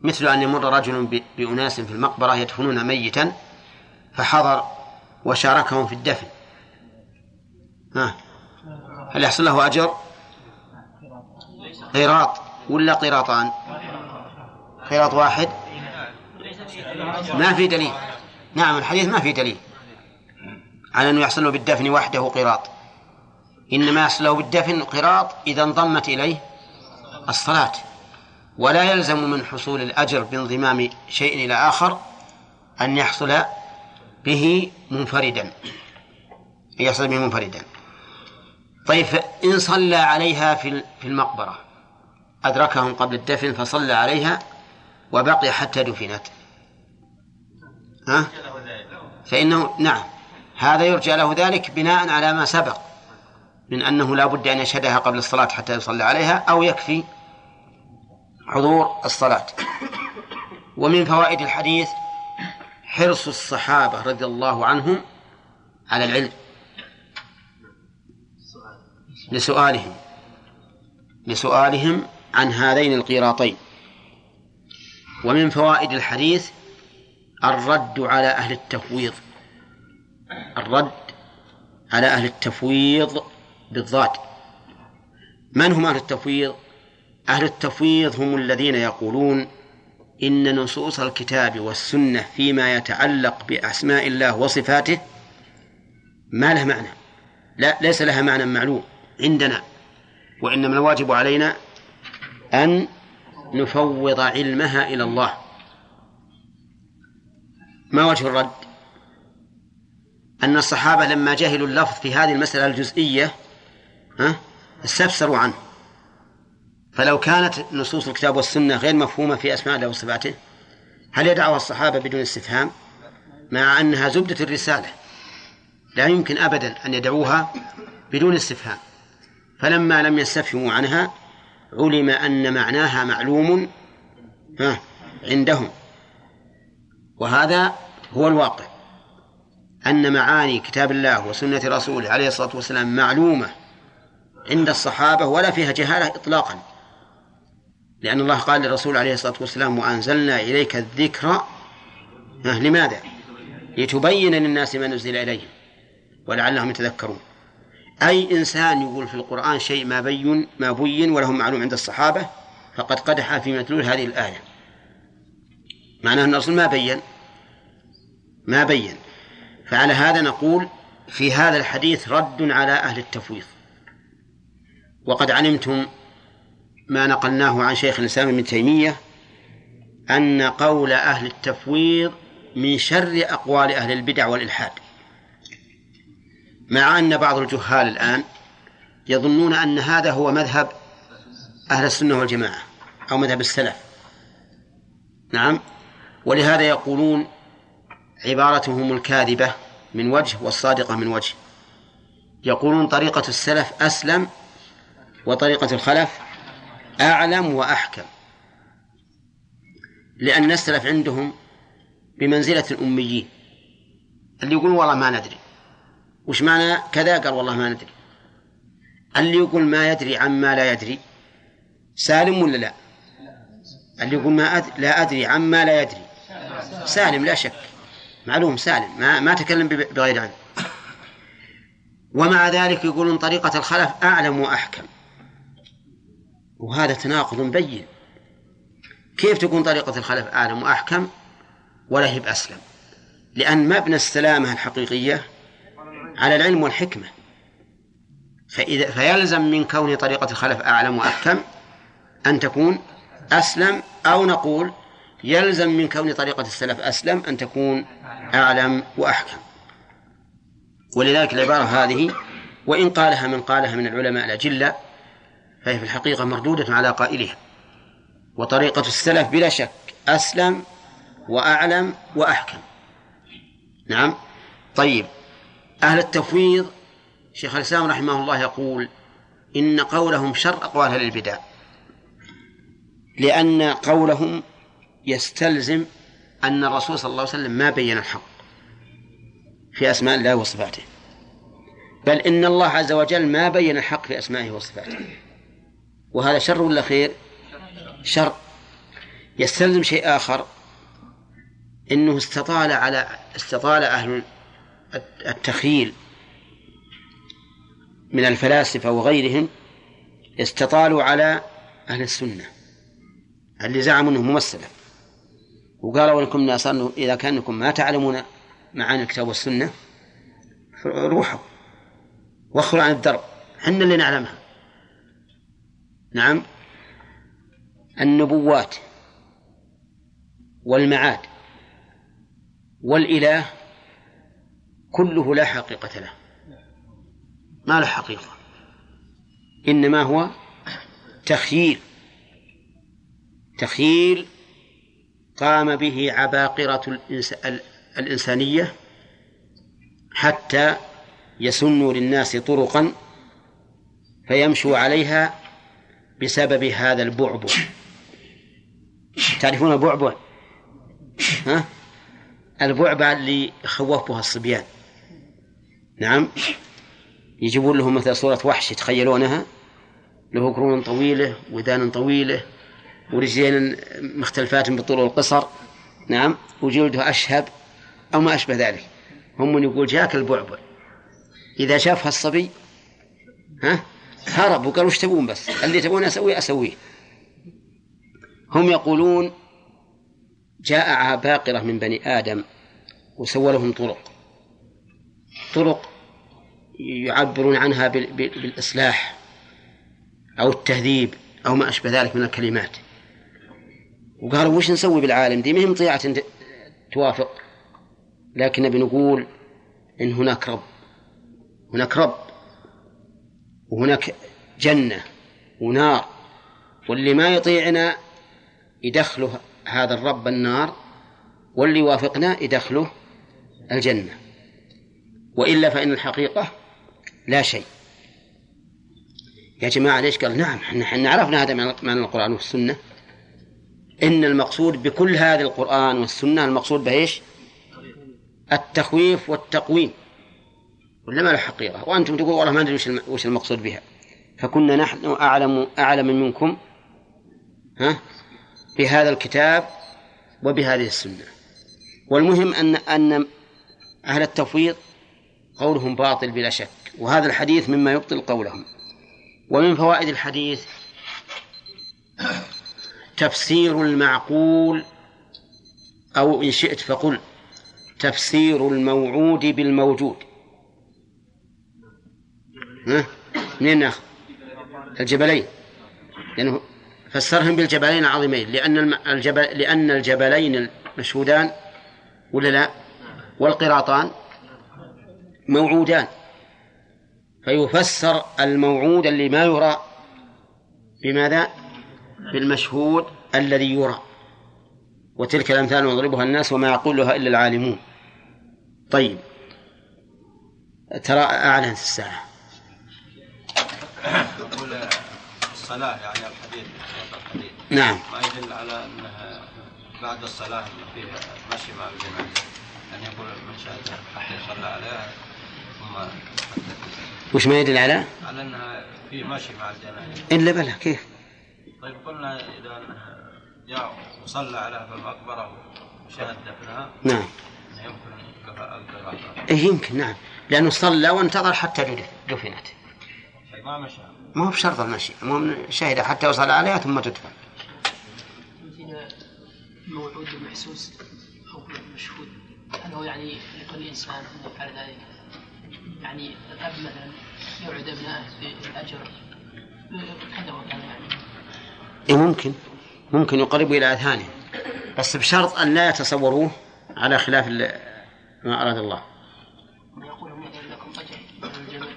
مثل أن يمر رجل بأناس في المقبرة يدفنون ميتا فحضر وشاركهم في الدفن. ها. هل يحصل له أجر؟ قيراط ولا قيراطان قيراط واحد؟ ما في دليل. نعم الحديث ما في دليل. على أنه يحصل له بالدفن وحده قيراط إنما يحصل له بالدفن قيراط إذا انضمت إليه الصلاة. ولا يلزم من حصول الأجر بانضمام شيء إلى آخر أن يحصل به منفردا. يحصل به منفردا. طيب إن صلى عليها في المقبرة أدركهم قبل الدفن فصلى عليها وبقي حتى دفنت. ها؟ فإنه نعم. هذا يرجى له ذلك بناء على ما سبق من أنه لا بد أن يشهدها قبل الصلاة حتى يصلي عليها أو يكفي حضور الصلاة. ومن فوائد الحديث حرص الصحابة رضي الله عنهم على العلم لسؤالهم لسؤالهم عن هذين القيراطين. ومن فوائد الحديث الرد على أهل التفويض الرد على أهل التفويض بالضاد من هم أهل التفويض؟ أهل التفويض هم الذين يقولون إن نصوص الكتاب والسنة فيما يتعلق بأسماء الله وصفاته ما له معنى. لا ليس لها معنى معلوم عندنا وإنما الواجب علينا أن نفوض علمها إلى الله. ما وجه الرد؟ أن الصحابة لما جهلوا اللفظ في هذه المسألة الجزئية ها استفسروا عنه. فلو كانت نصوص الكتاب والسنة غير مفهومة في أسماء الله وصفاته هل يدعوها الصحابة بدون استفهام؟ مع أنها زبدة الرسالة. لا يمكن أبدا أن يدعوها بدون استفهام. فلما لم يستفهموا عنها علم أن معناها معلوم عندهم. وهذا هو الواقع. أن معاني كتاب الله وسنة رسوله عليه الصلاة والسلام معلومة عند الصحابة ولا فيها جهالة إطلاقا. لأن الله قال للرسول عليه الصلاة والسلام وأنزلنا إليك الذكر. لماذا؟ لتبين للناس ما نزل إليهم ولعلهم يتذكرون. أي إنسان يقول في القرآن شيء ما بين ما بين وله معلوم عند الصحابة فقد قدح في مدلول هذه الآية. معناه أن الرسول ما بين ما بين. فعلى هذا نقول في هذا الحديث رد على أهل التفويض. وقد علمتم ما نقلناه عن شيخ الإسلام ابن تيمية أن قول أهل التفويض من شر أقوال أهل البدع والإلحاد مع أن بعض الجهال الآن يظنون أن هذا هو مذهب أهل السنة والجماعة أو مذهب السلف. نعم ولهذا يقولون عبارتهم الكاذبة من وجه والصادقة من وجه. يقولون طريقة السلف أسلم وطريقة الخلف أعلم وأحكم. لأن السلف عندهم بمنزلة الأميين. اللي يقول والله ما ندري. وش معنى كذا؟ قال والله ما ندري. اللي يقول ما يدري عما لا يدري سالم ولا لا؟ اللي يقول ما أدري لا أدري عما لا يدري. سالم لا شك. معلوم سالم. ما, ما تكلم بغير علم ومع ذلك يقولون طريقة الخلف أعلم وأحكم. وهذا تناقض بين. كيف تكون طريقة الخلف أعلم وأحكم؟ ولا هي بأسلم. لأن مبنى السلامة الحقيقية على العلم والحكمة. فإذا فيلزم من كون طريقة الخلف أعلم وأحكم أن تكون أسلم أو نقول يلزم من كون طريقة السلف أسلم أن تكون أعلم وأحكم. ولذلك العبارة هذه وإن قالها من قالها من العلماء الأجلة فهي في الحقيقة مردودة على قائلها. وطريقة السلف بلا شك أسلم وأعلم وأحكم. نعم. طيب. أهل التفويض شيخ الإسلام رحمه الله يقول إن قولهم شر أقوال أهل البدع. لأن قولهم يستلزم أن الرسول صلى الله عليه وسلم ما بين الحق في أسماء الله وصفاته. بل إن الله عز وجل ما بين الحق في أسمائه وصفاته. وهذا شر ولا خير؟ شر. يستلزم شيء آخر إنه استطال على استطال أهل التخيل من الفلاسفة وغيرهم استطالوا على أهل السنة. اللي زعموا أنه ممثلة. وقالوا لكم إذا كانكم ما تعلمون معاني الكتاب والسنة روحوا وخروا عن الدرب. حنا اللي نعلمها. نعم. النبوات والمعاد والإله كله لا حقيقة له. ما له حقيقة. إنما هو تخييل. تخييل قام به عباقرة الإنسانية حتى يسنوا للناس طرقا فيمشوا عليها بسبب هذا البعبع. تعرفون البعبع؟ ها؟ البعبع اللي خوفها الصبيان. نعم؟ يجيبون لهم مثل صورة وحش يتخيلونها. له قرون طويلة ودان طويلة ورجلين مختلفات بالطول والقصر نعم؟ وجلده أشهب أو ما أشبه ذلك. هم من يقول جاك البعبع. إذا شافها الصبي ها؟ هرب وقال وش تبون بس؟ اللي تبون أسويه أسويه. هم يقولون جاء عباقرة من بني آدم وسوى لهم طرق. طرق يعبرون عنها بالإصلاح أو التهذيب أو ما أشبه ذلك من الكلمات. وقالوا وش نسوي بالعالم دي؟ مهم طيعة توافق. لكن بنقول إن هناك رب. هناك رب. وهناك جنة ونار واللي ما يطيعنا يدخله هذا الرب النار واللي يوافقنا يدخله الجنة. وإلا فإن الحقيقة لا شيء. يا جماعة ليش قال؟ نعم إحنا عرفنا هذا من القرآن والسنة. إن المقصود بكل هذا القرآن والسنة المقصود بإيش؟ التخويف والتقويم. ولا ما له حقيقة؟ وأنتم تقولوا والله ما ندري وش المقصود بها. فكنا نحن أعلم أعلم منكم ها بهذا الكتاب وبهذه السنة. والمهم أن أن أهل التفويض قولهم باطل بلا شك وهذا الحديث مما يبطل قولهم. ومن فوائد الحديث تفسير المعقول أو إن شئت فقل تفسير الموعود بالموجود. ها؟ منين ناخذ؟ الجبلين. لأنه فسرهم بالجبلين العظيمين. لأن الجبل لأن الجبلين المشهودان ولا لا؟ والقراطان موعودان. فيفسر الموعود اللي ما يرى بماذا؟ بالمشهود الذي يرى. وتلك الأمثال نضربها الناس وما يقولها إلا العالمون. طيب. ترى أعلنت الساعة. الصلاة يعني الحديث الحديث. نعم. ما يدل على أنها بعد الصلاة إنه فيه مشي مع الجنازة يعني يقول من شاهد حتى يصلى عليها ثم وش ما يدل على؟ على أنها في مشي مع الجنازة إلا بلى كيف؟ طيب قلنا إذا جاء وصلى عليها في المقبرة وشهد دفنها نعم. يمكن القراءة. إيه يمكن نعم. لأنه صلى وانتظر حتى دف- دفنت ما مشى. ما هو بشرط المشي المهم شهد حتى يصلى عليها ثم تدفن. مثل موعود المحسوس أو المشهود هل هو يعني لكل إنسان أن يفعل ذلك؟ يعني الأب مثلا يوعد أبنائه بالأجر كذا وكذا يعني. إيه ممكن. ممكن يقرب إلى أذهانهم بس بشرط أن لا يتصوروه على خلاف ما أراد الله ويقول مثلا لكم أجر من الجمل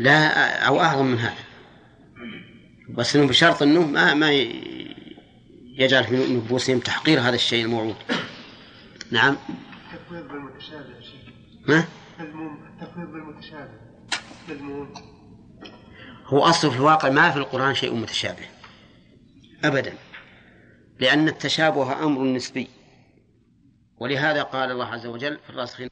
لا أو أعظم من هذا. بس إنه بشرط إنه ما ما يجعل في نفوسهم تحقير هذا الشيء الموعود. نعم. التفويض بالمتشابه مذموم التفويض بالمتشابه. مذموم هو أصله في الواقع ما في القرآن شيء متشابه. أبدا. لأن التشابه أمر نسبي. ولهذا قال الله عز وجل في الراسخين